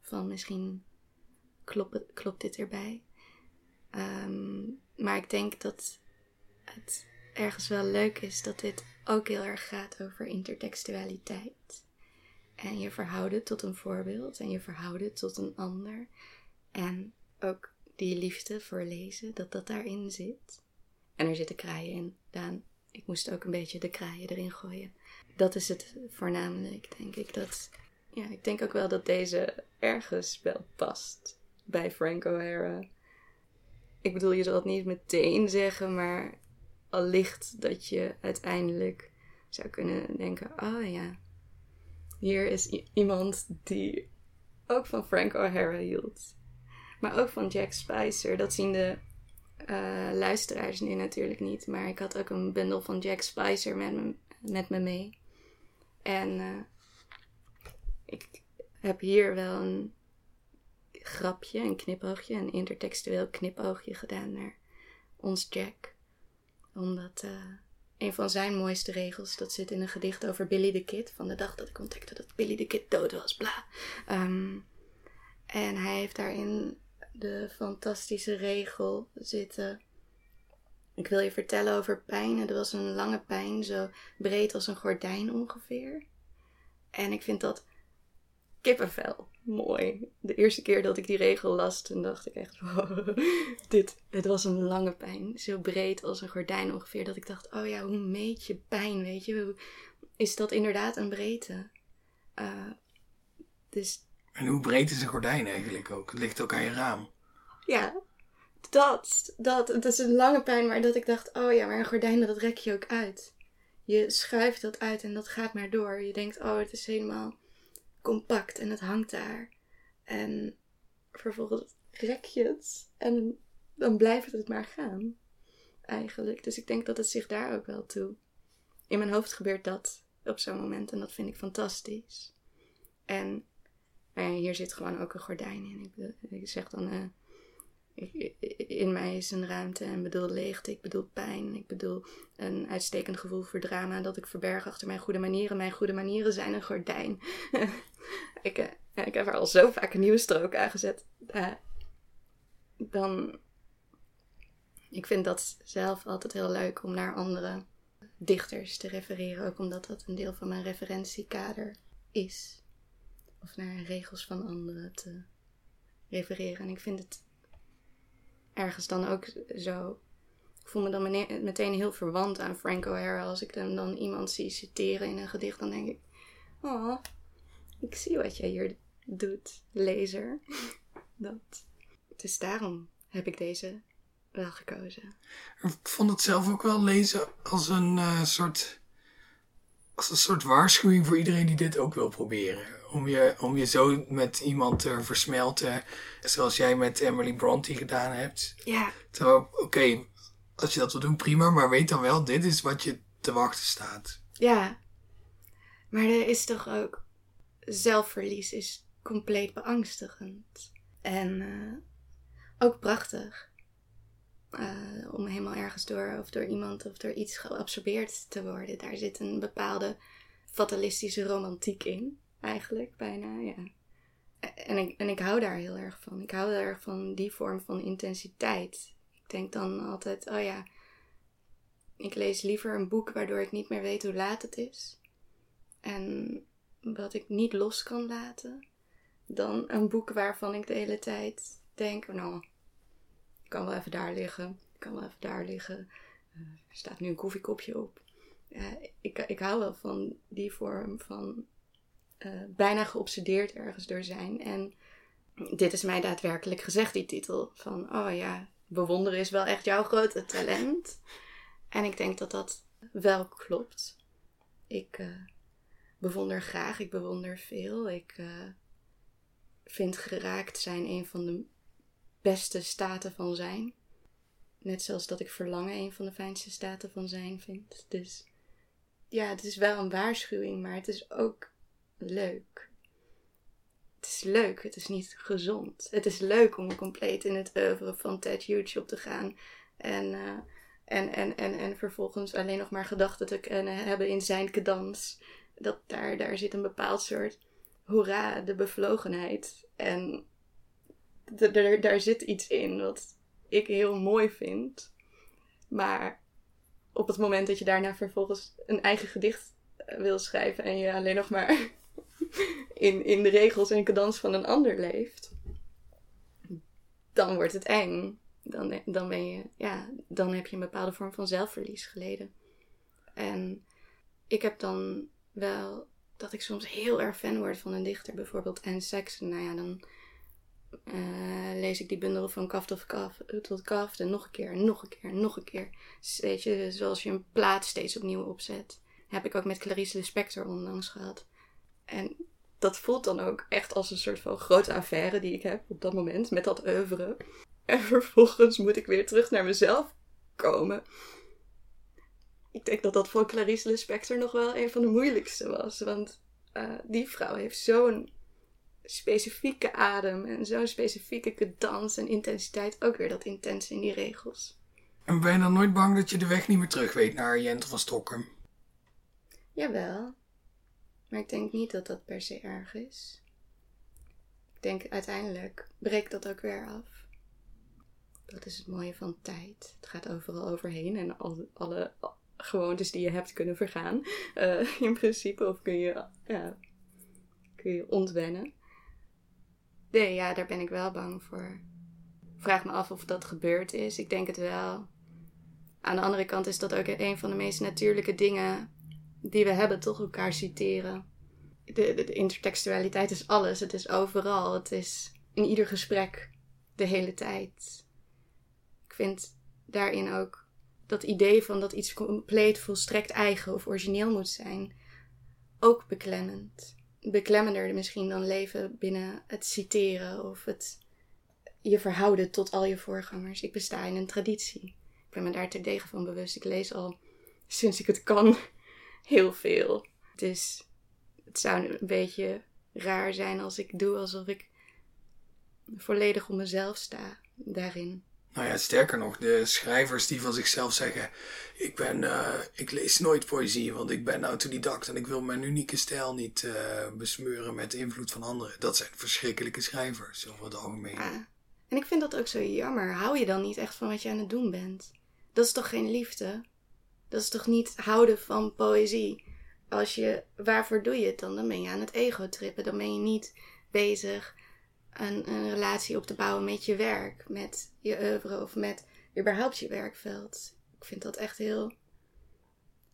Van misschien klopt, klopt dit erbij. Ehm, maar ik denk dat het ergens wel leuk is dat dit ook heel erg gaat over intertextualiteit. En je verhouden tot een voorbeeld en je verhouden tot een ander. En ook die liefde voor lezen, dat dat daarin zit. En er zitten kraaien in. Daan, ik moest ook een beetje de kraaien erin gooien. Dat is het voornamelijk, denk ik. Dat, ja, ik denk ook wel dat deze ergens wel past bij Frank O'Hara. Ik bedoel, je zal het niet meteen zeggen, maar allicht dat je uiteindelijk zou kunnen denken: oh ja, hier is iemand die ook van Frank O'Hara hield. Maar ook van Jack Spicer. Dat zien de uh, luisteraars nu natuurlijk niet. Maar ik had ook een bundel van Jack Spicer met me, met me mee. En uh, ik heb hier wel een grapje, een knipoogje, een intertextueel knipoogje gedaan naar ons Jack. Omdat uh, een van zijn mooiste regels, dat zit in een gedicht over Billy the Kid. Van de dag dat ik ontdekte dat Billy the Kid dood was, bla. Um, en hij heeft daarin de fantastische regel zitten. Ik wil je vertellen over pijn. Het was een lange pijn, zo breed als een gordijn ongeveer. En ik vind dat kippenvel mooi. De eerste keer dat ik die regel las, toen dacht ik echt, dit, het was een lange pijn. Zo breed als een gordijn ongeveer, dat ik dacht, oh ja, hoe meet je pijn, weet je? Is dat inderdaad een breedte? Uh, dus en hoe breed is een gordijn eigenlijk ook? Het ligt ook aan je raam. Ja, dat. dat. Het is een lange pijn, maar dat ik dacht, oh ja, maar een gordijn, dat rek je ook uit. Je schuift dat uit en dat gaat maar door. Je denkt, oh, het is helemaal compact en het hangt daar. En vervolgens rek je het en dan blijft het maar gaan. Eigenlijk. Dus ik denk dat het zich daar ook wel toe. In mijn hoofd gebeurt dat op zo'n moment en dat vind ik fantastisch. En maar hier zit gewoon ook een gordijn in. Ik, ik zeg dan, ik, in mij is een ruimte en bedoel leegte, ik bedoel pijn, ik bedoel een uitstekend gevoel voor drama dat ik verberg achter mijn goede manieren. Mijn goede manieren zijn een gordijn. ik, uh, ik heb er al zo vaak een nieuwe strook aangezet. Uh, dan, ik vind dat zelf altijd heel leuk om naar andere dichters te refereren, ook omdat dat een deel van mijn referentiekader is of naar regels van anderen te refereren. En ik vind het ergens dan ook zo. Ik voel me dan meteen heel verwant aan Frank O'Hara. Als ik dan, dan iemand zie citeren in een gedicht, dan denk ik: Oh, ik zie wat jij hier doet, lezer. Dat. Dus daarom heb ik deze wel gekozen. Ik vond het zelf ook wel lezen als een uh, soort. Als een soort waarschuwing voor iedereen die dit ook wil proberen om je, om je zo met iemand te versmelten. Zoals jij met Emily Bronte gedaan hebt. Ja. Terwijl, oké, als je dat wil doen, prima. Maar weet dan wel, dit is wat je te wachten staat. Ja. Maar er is toch ook... Zelfverlies is compleet beangstigend. En uh, ook prachtig. Uh, om helemaal ergens door, of door iemand of door iets geabsorbeerd te worden. Daar zit een bepaalde fatalistische romantiek in eigenlijk bijna, ja. En ik, en ik hou daar heel erg van. Ik hou heel erg van die vorm van intensiteit. Ik denk dan altijd, oh ja, ik lees liever een boek waardoor ik niet meer weet hoe laat het is. En wat ik niet los kan laten. Dan een boek waarvan ik de hele tijd denk, nou, ik kan wel even daar liggen. Ik kan wel even daar liggen. Uh, er staat nu een koffiekopje op. Ja, ik, ik hou wel van die vorm van uh, bijna geobsedeerd ergens door zijn. En dit is mij daadwerkelijk gezegd, die titel. Van, oh ja, bewonderen is wel echt jouw grote talent. En ik denk dat dat wel klopt. Ik uh, bewonder graag, ik bewonder veel. Ik uh, vind geraakt zijn een van de beste staten van zijn. Net zoals dat ik verlangen een van de fijnste staten van zijn vind. Dus ja, het is wel een waarschuwing, maar het is ook leuk. Het is leuk, het is niet gezond. Het is leuk om compleet in het oeuvre van Ted Hughes op te gaan. En uh, En, en, en, en vervolgens alleen nog maar gedachten te kunnen hebben in zijn cadans. Dat daar, daar zit een bepaald soort hoera, de bevlogenheid. En daar, daar zit iets in wat ik heel mooi vind. Maar op het moment dat je daarna vervolgens een eigen gedicht eh, wil schrijven en je alleen nog maar in, in de regels en cadans van een ander leeft, dan wordt het eng. Dan, dan ben je, ja, dan heb je een bepaalde vorm van zelfverlies geleden. En ik heb dan wel dat ik soms heel erg fan word van een dichter, bijvoorbeeld Anne Saxon. Nou ja, dan uh, lees ik die bundel van kaft tot kaf, tot kaft en nog een keer en nog een keer en nog een keer. Weet je, zoals je een plaat steeds opnieuw opzet. Heb ik ook met Clarice Lispector onlangs gehad. En dat voelt dan ook echt als een soort van grote affaire die ik heb op dat moment met dat oeuvre. En vervolgens moet ik weer terug naar mezelf komen. Ik denk dat dat voor Clarice Lispector nog wel een van de moeilijkste was. Want uh, die vrouw heeft zo'n specifieke adem en zo'n specifieke dans en intensiteit. Ook weer dat intense in die regels. En ben je dan nooit bang dat je de weg niet meer terug weet naar Jentel van Stockholm? Jawel. Maar ik denk niet dat dat per se erg is. Ik denk uiteindelijk breekt dat ook weer af. Dat is het mooie van tijd. Het gaat overal overheen en al, alle gewoontes die je hebt kunnen vergaan. Uh, in principe. Of kun je, ja, kun je ontwennen. Nee, ja, daar ben ik wel bang voor. Vraag me af of dat gebeurd is. Ik denk het wel. Aan de andere kant is dat ook een van de meest natuurlijke dingen die we hebben, toch elkaar citeren. De, de, intertextualiteit is alles. Het is overal. Het is in ieder gesprek de hele tijd. Ik vind daarin ook dat idee van dat iets compleet volstrekt eigen of origineel moet zijn ook beklemmend beklemmender misschien dan leven binnen het citeren of het je verhouden tot al je voorgangers. Ik besta in een traditie. Ik ben me daar terdege van bewust. Ik lees al sinds ik het kan heel veel. Dus het zou een beetje raar zijn als ik doe alsof ik volledig op mezelf sta daarin. Nou ja, sterker nog, de schrijvers die van zichzelf zeggen: ik, ben, uh, ik lees nooit poëzie, want ik ben autodidact en ik wil mijn unieke stijl niet uh, besmeuren met de invloed van anderen. Dat zijn verschrikkelijke schrijvers over het algemeen. Ja. En ik vind dat ook zo jammer. Hou je dan niet echt van wat je aan het doen bent? Dat is toch geen liefde? Dat is toch niet houden van poëzie? Als je, waarvoor doe je het dan? Dan ben je aan het ego-trippen. Dan ben je niet bezig een, een relatie op te bouwen met je werk, met je oeuvre of met überhaupt je werkveld. Ik vind dat echt heel.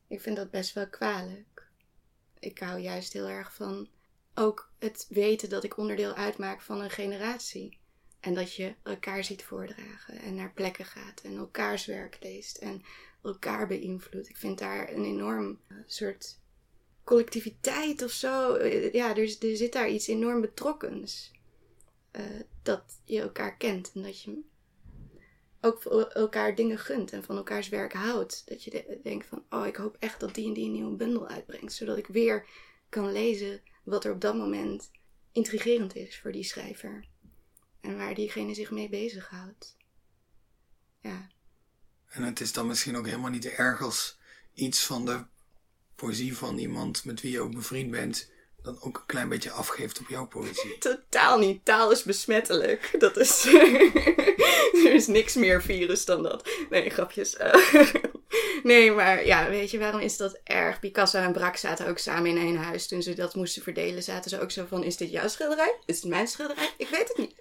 Ik vind dat best wel kwalijk. Ik hou juist heel erg van ook het weten dat ik onderdeel uitmaak van een generatie. En dat je elkaar ziet voordragen en naar plekken gaat en elkaars werk leest en elkaar beïnvloedt. Ik vind daar een enorm eh, soort collectiviteit of zo. Ja, er, er zit daar iets enorm betrokkens. Eh, dat je elkaar kent en dat je ook elkaar dingen gunt en van elkaars werk houdt. Dat je denkt van, oh, ik hoop echt dat die en die een nieuwe bundel uitbrengt, zodat ik weer kan lezen wat er op dat moment intrigerend is voor die schrijver en waar diegene zich mee bezighoudt. Ja. En het is dan misschien ook helemaal niet erg als iets van de poëzie van iemand met wie je ook bevriend bent dan ook een klein beetje afgeeft op jouw poëzie. Totaal niet. Taal is besmettelijk. Dat is. er is niks meer virus dan dat. Nee, grapjes. nee, maar ja, weet je, waarom is dat erg? Picasso en Braque zaten ook samen in één huis. Toen ze dat moesten verdelen, zaten ze ook zo van: is dit jouw schilderij? Is het mijn schilderij? Ik weet het niet.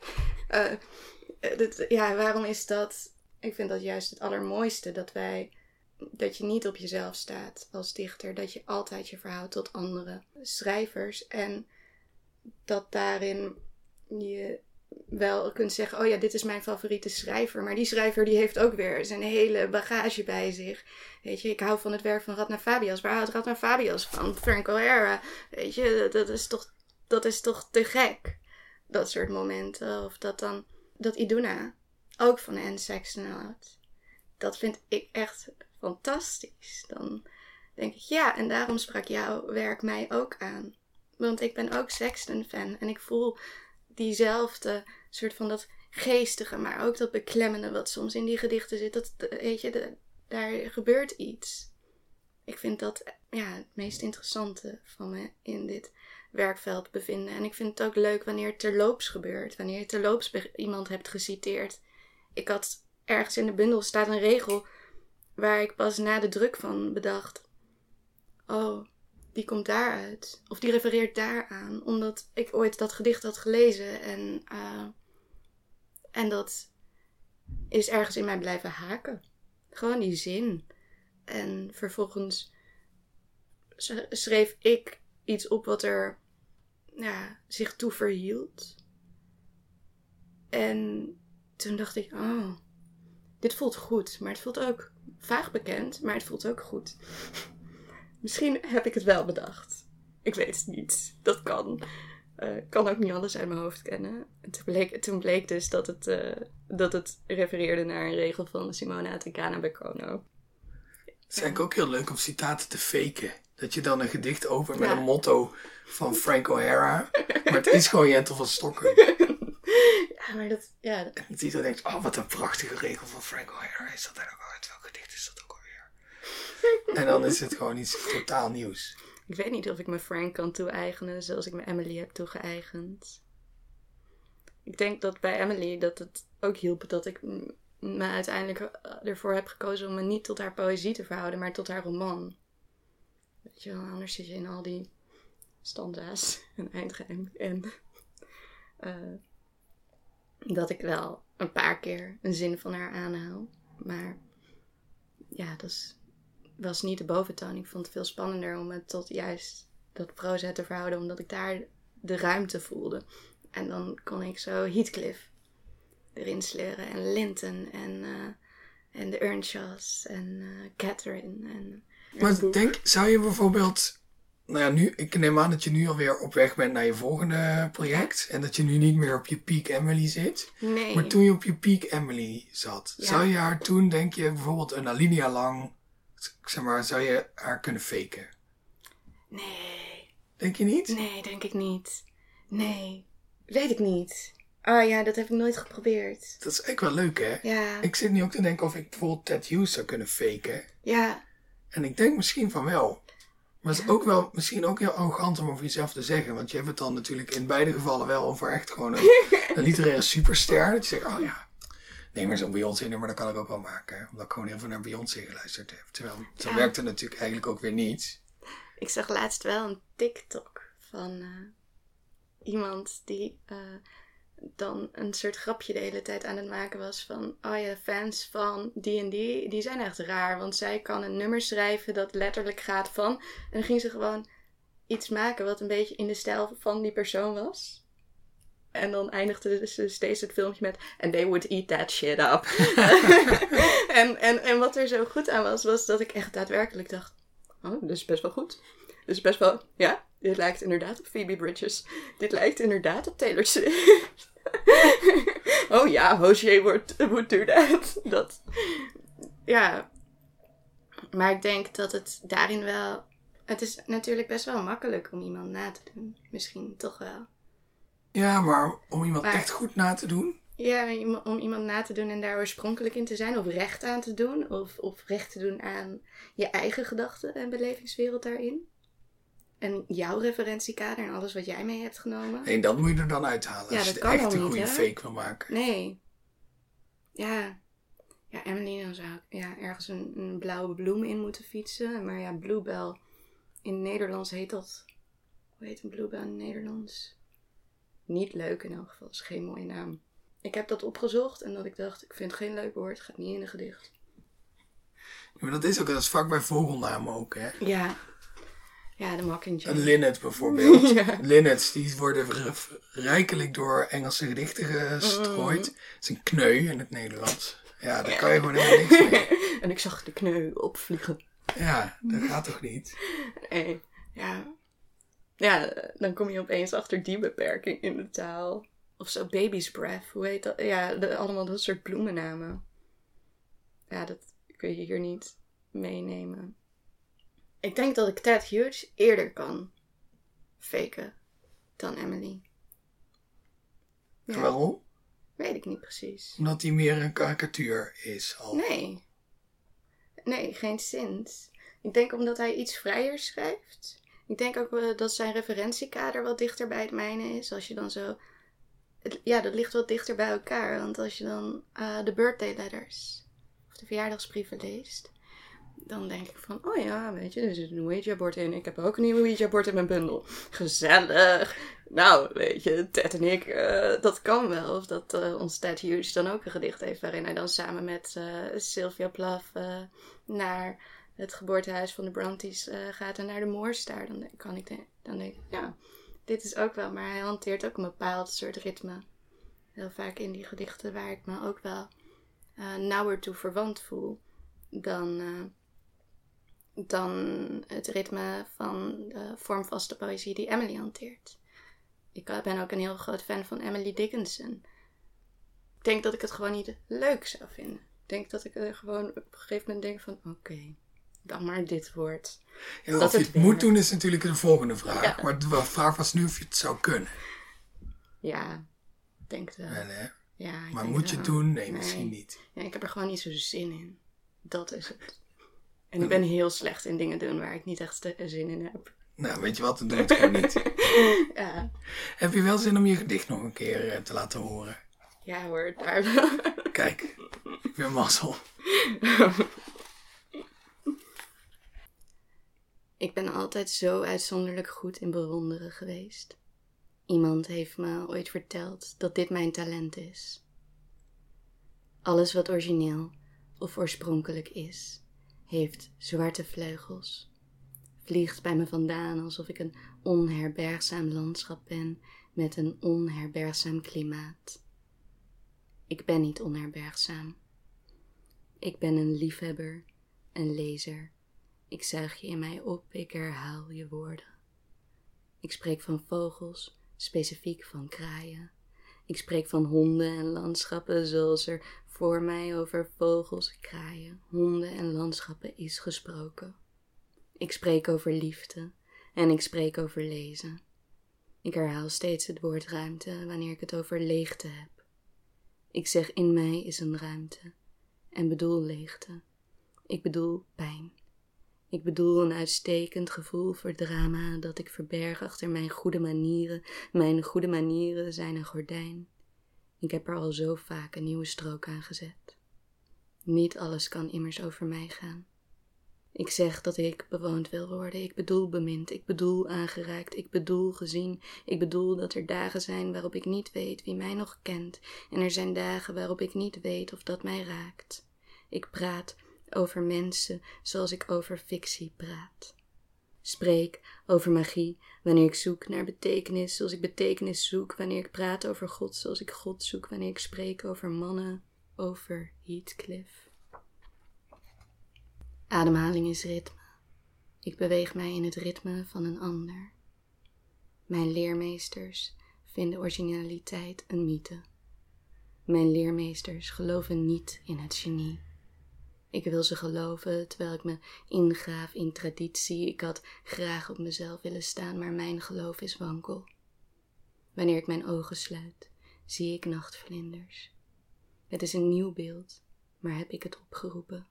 Uh, ja, waarom is dat? Ik vind dat juist het allermooiste dat wij dat je niet op jezelf staat als dichter, dat je altijd je verhoudt tot andere schrijvers en dat daarin je wel kunt zeggen, oh ja, dit is mijn favoriete schrijver, maar die schrijver die heeft ook weer zijn hele bagage bij zich. Weet je, ik hou van het werk van Radna Fabias. Waar houdt Radna Fabias van? Frank O'Hara. Weet je, dat is toch, dat is toch te gek. Dat soort momenten. Of dat dan, dat Iduna ook van Anne Sexton houdt. Dat vind ik echt fantastisch. Dan denk ik ja, en daarom sprak jouw werk mij ook aan. Want ik ben ook Sexton-fan en ik voel diezelfde soort van dat geestige, maar ook dat beklemmende wat soms in die gedichten zit. Dat, weet je, daar gebeurt iets. Ik vind dat ja, het meest interessante van me in dit werkveld bevinden. En ik vind het ook leuk wanneer het terloops gebeurt. Wanneer je terloops iemand hebt geciteerd. Ik had ergens in de bundel staat een regel waar ik pas na de druk van bedacht. Oh, die komt daaruit. Of die refereert daaraan. Omdat ik ooit dat gedicht had gelezen. En, uh, en dat is ergens in mij blijven haken. Gewoon die zin. En vervolgens schreef ik iets op wat er ja, zich toe verhield. En toen dacht ik, oh, dit voelt goed. Maar het voelt ook vaag bekend, maar het voelt ook goed. Misschien heb ik het wel bedacht. Ik weet het niet. Dat kan. Uh, kan ook niet alles uit mijn hoofd kennen. En toen, bleek, toen bleek dus dat het, uh, dat het refereerde naar een regel van Simone Atricana Becono. Het is eigenlijk ook heel leuk om citaten te faken. Dat je dan een gedicht opent met een motto van Frank O'Hara. Maar het is gewoon Jentel van Stokken. Ja, maar dat... Ja. En dat iedereen denkt, oh wat een prachtige regel van Frank O'Hara. Is dat daar ook uit? Welk gedicht is dat ook alweer? en dan is het gewoon iets totaal nieuws. Ik weet niet of ik me Frank kan toe-eigenen zoals ik me Emily heb toegeëigend. Ik denk dat bij Emily dat het ook hielp dat ik me uiteindelijk ervoor heb gekozen om me niet tot haar poëzie te verhouden, maar tot haar roman. Weet je wel, anders zit je in al die stanza's en eindgeheim. En uh, dat ik wel een paar keer een zin van haar aanhaal. Maar ja, dat is, was niet de boventoon. Ik vond het veel spannender om het tot juist dat proza te verhouden, omdat ik daar de ruimte voelde. En dan kon ik zo Heathcliff erin sleuren en Linton en, uh, en de Earnshaws en uh, Catherine. En, maar denk, zou je bijvoorbeeld nou ja, nu, ik neem aan dat je nu alweer op weg bent naar je volgende project. En dat je nu niet meer op je peak Emily zit. Nee. Maar toen je op je peak Emily zat, zou je haar toen, denk je, bijvoorbeeld een alinea lang, zeg maar, zou je haar kunnen faken? Nee. Denk je niet? Nee, denk ik niet. Nee. Weet ik niet. Oh ja, dat heb ik nooit geprobeerd. Dat is eigenlijk wel leuk, hè? Ja. Ik zit nu ook te denken of ik bijvoorbeeld Ted Hughes zou kunnen faken. Ja. En ik denk misschien van wel. Maar het is ook wel misschien ook heel arrogant om over jezelf te zeggen. Want je hebt het dan natuurlijk in beide gevallen wel over echt gewoon een, een literaire superster. Dat je zegt, oh ja, neem maar zo'n Beyoncé nummer, dat kan ik ook wel maken. Omdat ik gewoon heel veel naar Beyoncé geluisterd heb. Terwijl, zo ja. werkt het natuurlijk eigenlijk ook weer niet. Ik zag laatst wel een TikTok van uh, iemand die uh, dan een soort grapje de hele tijd aan het maken was van... Oh ja, fans van die en die, die zijn echt raar. Want zij kan een nummer schrijven dat letterlijk gaat van... En dan ging ze gewoon iets maken wat een beetje in de stijl van die persoon was. En dan eindigde ze steeds het filmpje met... And they would eat that shit up. en, en, en wat er zo goed aan was, was dat ik echt daadwerkelijk dacht... Oh, dat is best wel goed. Dat is best wel... Ja, dit lijkt inderdaad op Phoebe Bridges. Dit lijkt inderdaad op Taylor Swift. oh ja, Hozier would, would do that. dat. Ja. Maar ik denk dat het daarin wel... Het is natuurlijk best wel makkelijk om iemand na te doen. Misschien toch wel. Ja, maar om iemand maar, echt goed na te doen? Ja, om iemand na te doen en daar oorspronkelijk in te zijn. Of recht aan te doen. Of, of recht te doen aan je eigen gedachten en belevingswereld daarin. En jouw referentiekader en alles wat jij mee hebt genomen. Nee, dat moet je er dan uithalen. Ja, als je dat kan echt een goede fake wil maken. Nee. Ja. Ja, Emily, dan zou ik ja, ergens een, een, blauwe bloem in moeten fietsen. Maar ja, Bluebell. In het Nederlands heet dat... Hoe heet een Bluebell in het Nederlands? Niet leuk in elk geval. Dat is geen mooie naam. Ik heb dat opgezocht en dat ik dacht, ik vind geen leuk woord. Gaat niet in een gedicht. Ja, maar dat is ook, dat is vaak bij vogelnamen ook, hè? Ja. Ja, de Mockingjay. Een linnet bijvoorbeeld. ja. Linnets, die worden rijkelijk door Engelse gedichten gestrooid. Het is een kneu in het Nederlands. Ja, daar kan je gewoon helemaal niks mee. En ik zag de kneu opvliegen. Ja, dat gaat toch niet? Nee, ja. Ja, dan kom je opeens achter die beperking in de taal. Of zo, baby's breath, hoe heet dat? Ja, de, allemaal dat soort bloemennamen. Ja, dat kun je hier niet meenemen. Ik denk dat ik Ted Hughes eerder kan faken dan Emily. Ja. Waarom? Weet ik niet precies. Omdat hij meer een karikatuur is al. Nee. Nee, geen sinds. Ik denk omdat hij iets vrijer schrijft. Ik denk ook eh, dat zijn referentiekader wat dichter bij het mijne is. Als je dan zo. het- ja, dat ligt wat dichter bij elkaar. Want als je dan eh, de birthday letters of de verjaardagsbrieven leest, dan denk ik van: oh ja, weet je, er zit een Ouija-bord in. Ik heb ook een nieuw Ouija-bord in mijn bundel. Gezellig. Nou, weet je, Ted en ik, eh, dat kan wel. Of dat eh ons Ted Hughes dan ook een gedicht heeft waarin hij dan samen met eh, Sylvia Plath naar het geboortehuis van de Brontes gaat en naar de Moorstaar. Dan kan ik dan denk ik, ja, dit is ook wel. Maar hij hanteert ook een bepaald soort ritme. Heel vaak in die gedichten waar ik me ook wel nauwer toe verwant voel dan, dan het ritme van de vormvaste poëzie die Emily hanteert. Ik ben ook een heel groot fan van Emily Dickinson. Ik denk dat ik het gewoon niet leuk zou vinden. Ik denk dat ik er gewoon op een gegeven moment denk van... Oké, dan maar dit woord. Ja, Dat of je het het moet doen is natuurlijk de volgende vraag. Ja. Maar de vraag was nu of je het zou kunnen. Ja, denk het wel. Wel, hè? Ja, Maar moet je het doen? Nee, Nee. misschien niet. Ja, ik heb er gewoon niet zo zin in. Dat is het. En ik ben heel slecht in dingen doen waar ik niet echt zin in heb. Nou, weet je wat? Dan doe het gewoon niet. Ja, Heb je wel zin om je gedicht nog een keer eh, te laten horen? ja hoor, daar Kijk, ik ben mazzel. Ik ben altijd zo uitzonderlijk goed in bewonderen geweest. Iemand heeft me ooit verteld dat dit mijn talent is. Alles wat origineel of oorspronkelijk is, heeft zwarte vleugels. Vliegt bij me vandaan alsof ik een onherbergzaam landschap ben met een onherbergzaam klimaat. Ik ben niet onherbergzaam. Ik ben een liefhebber, een lezer. Ik zuig je in mij op, ik herhaal je woorden. Ik spreek van vogels, specifiek van kraaien. Ik spreek van honden en landschappen zoals er voor mij over vogels, kraaien, honden en landschappen is gesproken. Ik spreek over liefde en ik spreek over lezen. Ik herhaal steeds het woord ruimte wanneer ik het over leegte heb. Ik zeg in mij is een ruimte en bedoel leegte. Ik bedoel pijn. Ik bedoel een uitstekend gevoel voor drama dat ik verberg achter mijn goede manieren. Mijn goede manieren zijn een gordijn. Ik heb er al zo vaak een nieuwe strook aan gezet. Niet alles kan immers over mij gaan. Ik zeg dat ik bewoond wil worden. Ik bedoel bemind. Ik bedoel aangeraakt. Ik bedoel gezien. Ik bedoel dat er dagen zijn waarop ik niet weet wie mij nog kent. En er zijn dagen waarop ik niet weet of dat mij raakt. Ik praat over mensen zoals ik over fictie praat. Spreek over magie wanneer ik zoek naar betekenis, zoals ik betekenis zoek wanneer ik praat over God, zoals ik God zoek wanneer ik spreek over mannen, over Heathcliff. Ademhaling is ritme. Ik beweeg mij in het ritme van een ander. Mijn leermeesters vinden originaliteit een mythe. Mijn leermeesters geloven niet in het genie. Ik wil ze geloven terwijl ik me ingraaf in traditie. Ik had graag op mezelf willen staan, maar mijn geloof is wankel. Wanneer ik mijn ogen sluit, zie ik nachtvlinders. Het is een nieuw beeld, maar heb ik het opgeroepen?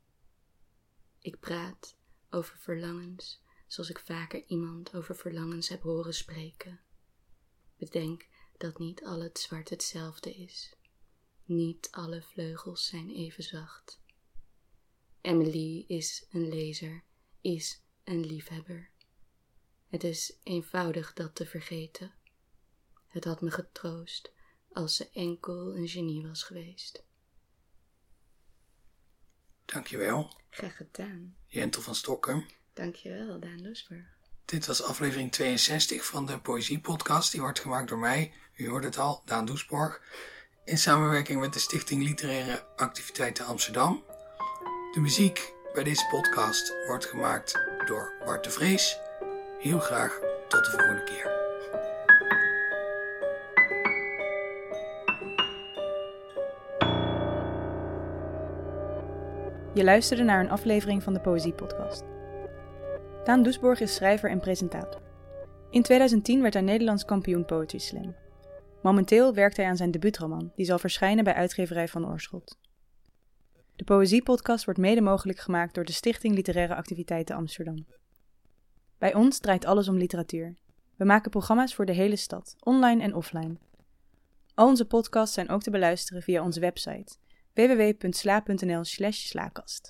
Ik praat over verlangens, zoals ik vaker iemand over verlangens heb horen spreken. Bedenk dat niet al het zwart hetzelfde is. Niet alle vleugels zijn even zacht. Emily is een lezer, is een liefhebber. Het is eenvoudig dat te vergeten. Het had me getroost als ze enkel een genie was geweest. Dankjewel, Graag gedaan. Jentel van Stokken. Dankjewel, Daan Loesburg. Dit was aflevering 62 van de Poëzie-podcast. Die wordt gemaakt door mij, u hoort het al, Daan Doesborg. In samenwerking met de Stichting Literaire Activiteiten Amsterdam. De muziek bij deze podcast wordt gemaakt door Bart de Vrees. Heel graag tot de volgende keer. Je luisterde naar een aflevering van de Poëzie-podcast. Daan Doesborg is schrijver en presentator. In 2010 werd hij Nederlands kampioen Poetry Slam. Momenteel werkt hij aan zijn debuutroman, die zal verschijnen bij uitgeverij Van Oorschot. De Poëziepodcast wordt mede mogelijk gemaakt door de Stichting Literaire Activiteiten Amsterdam. Bij ons draait alles om literatuur. We maken programma's voor de hele stad, online en offline. Al onze podcasts zijn ook te beluisteren via onze website www.sla.nl/slaakast.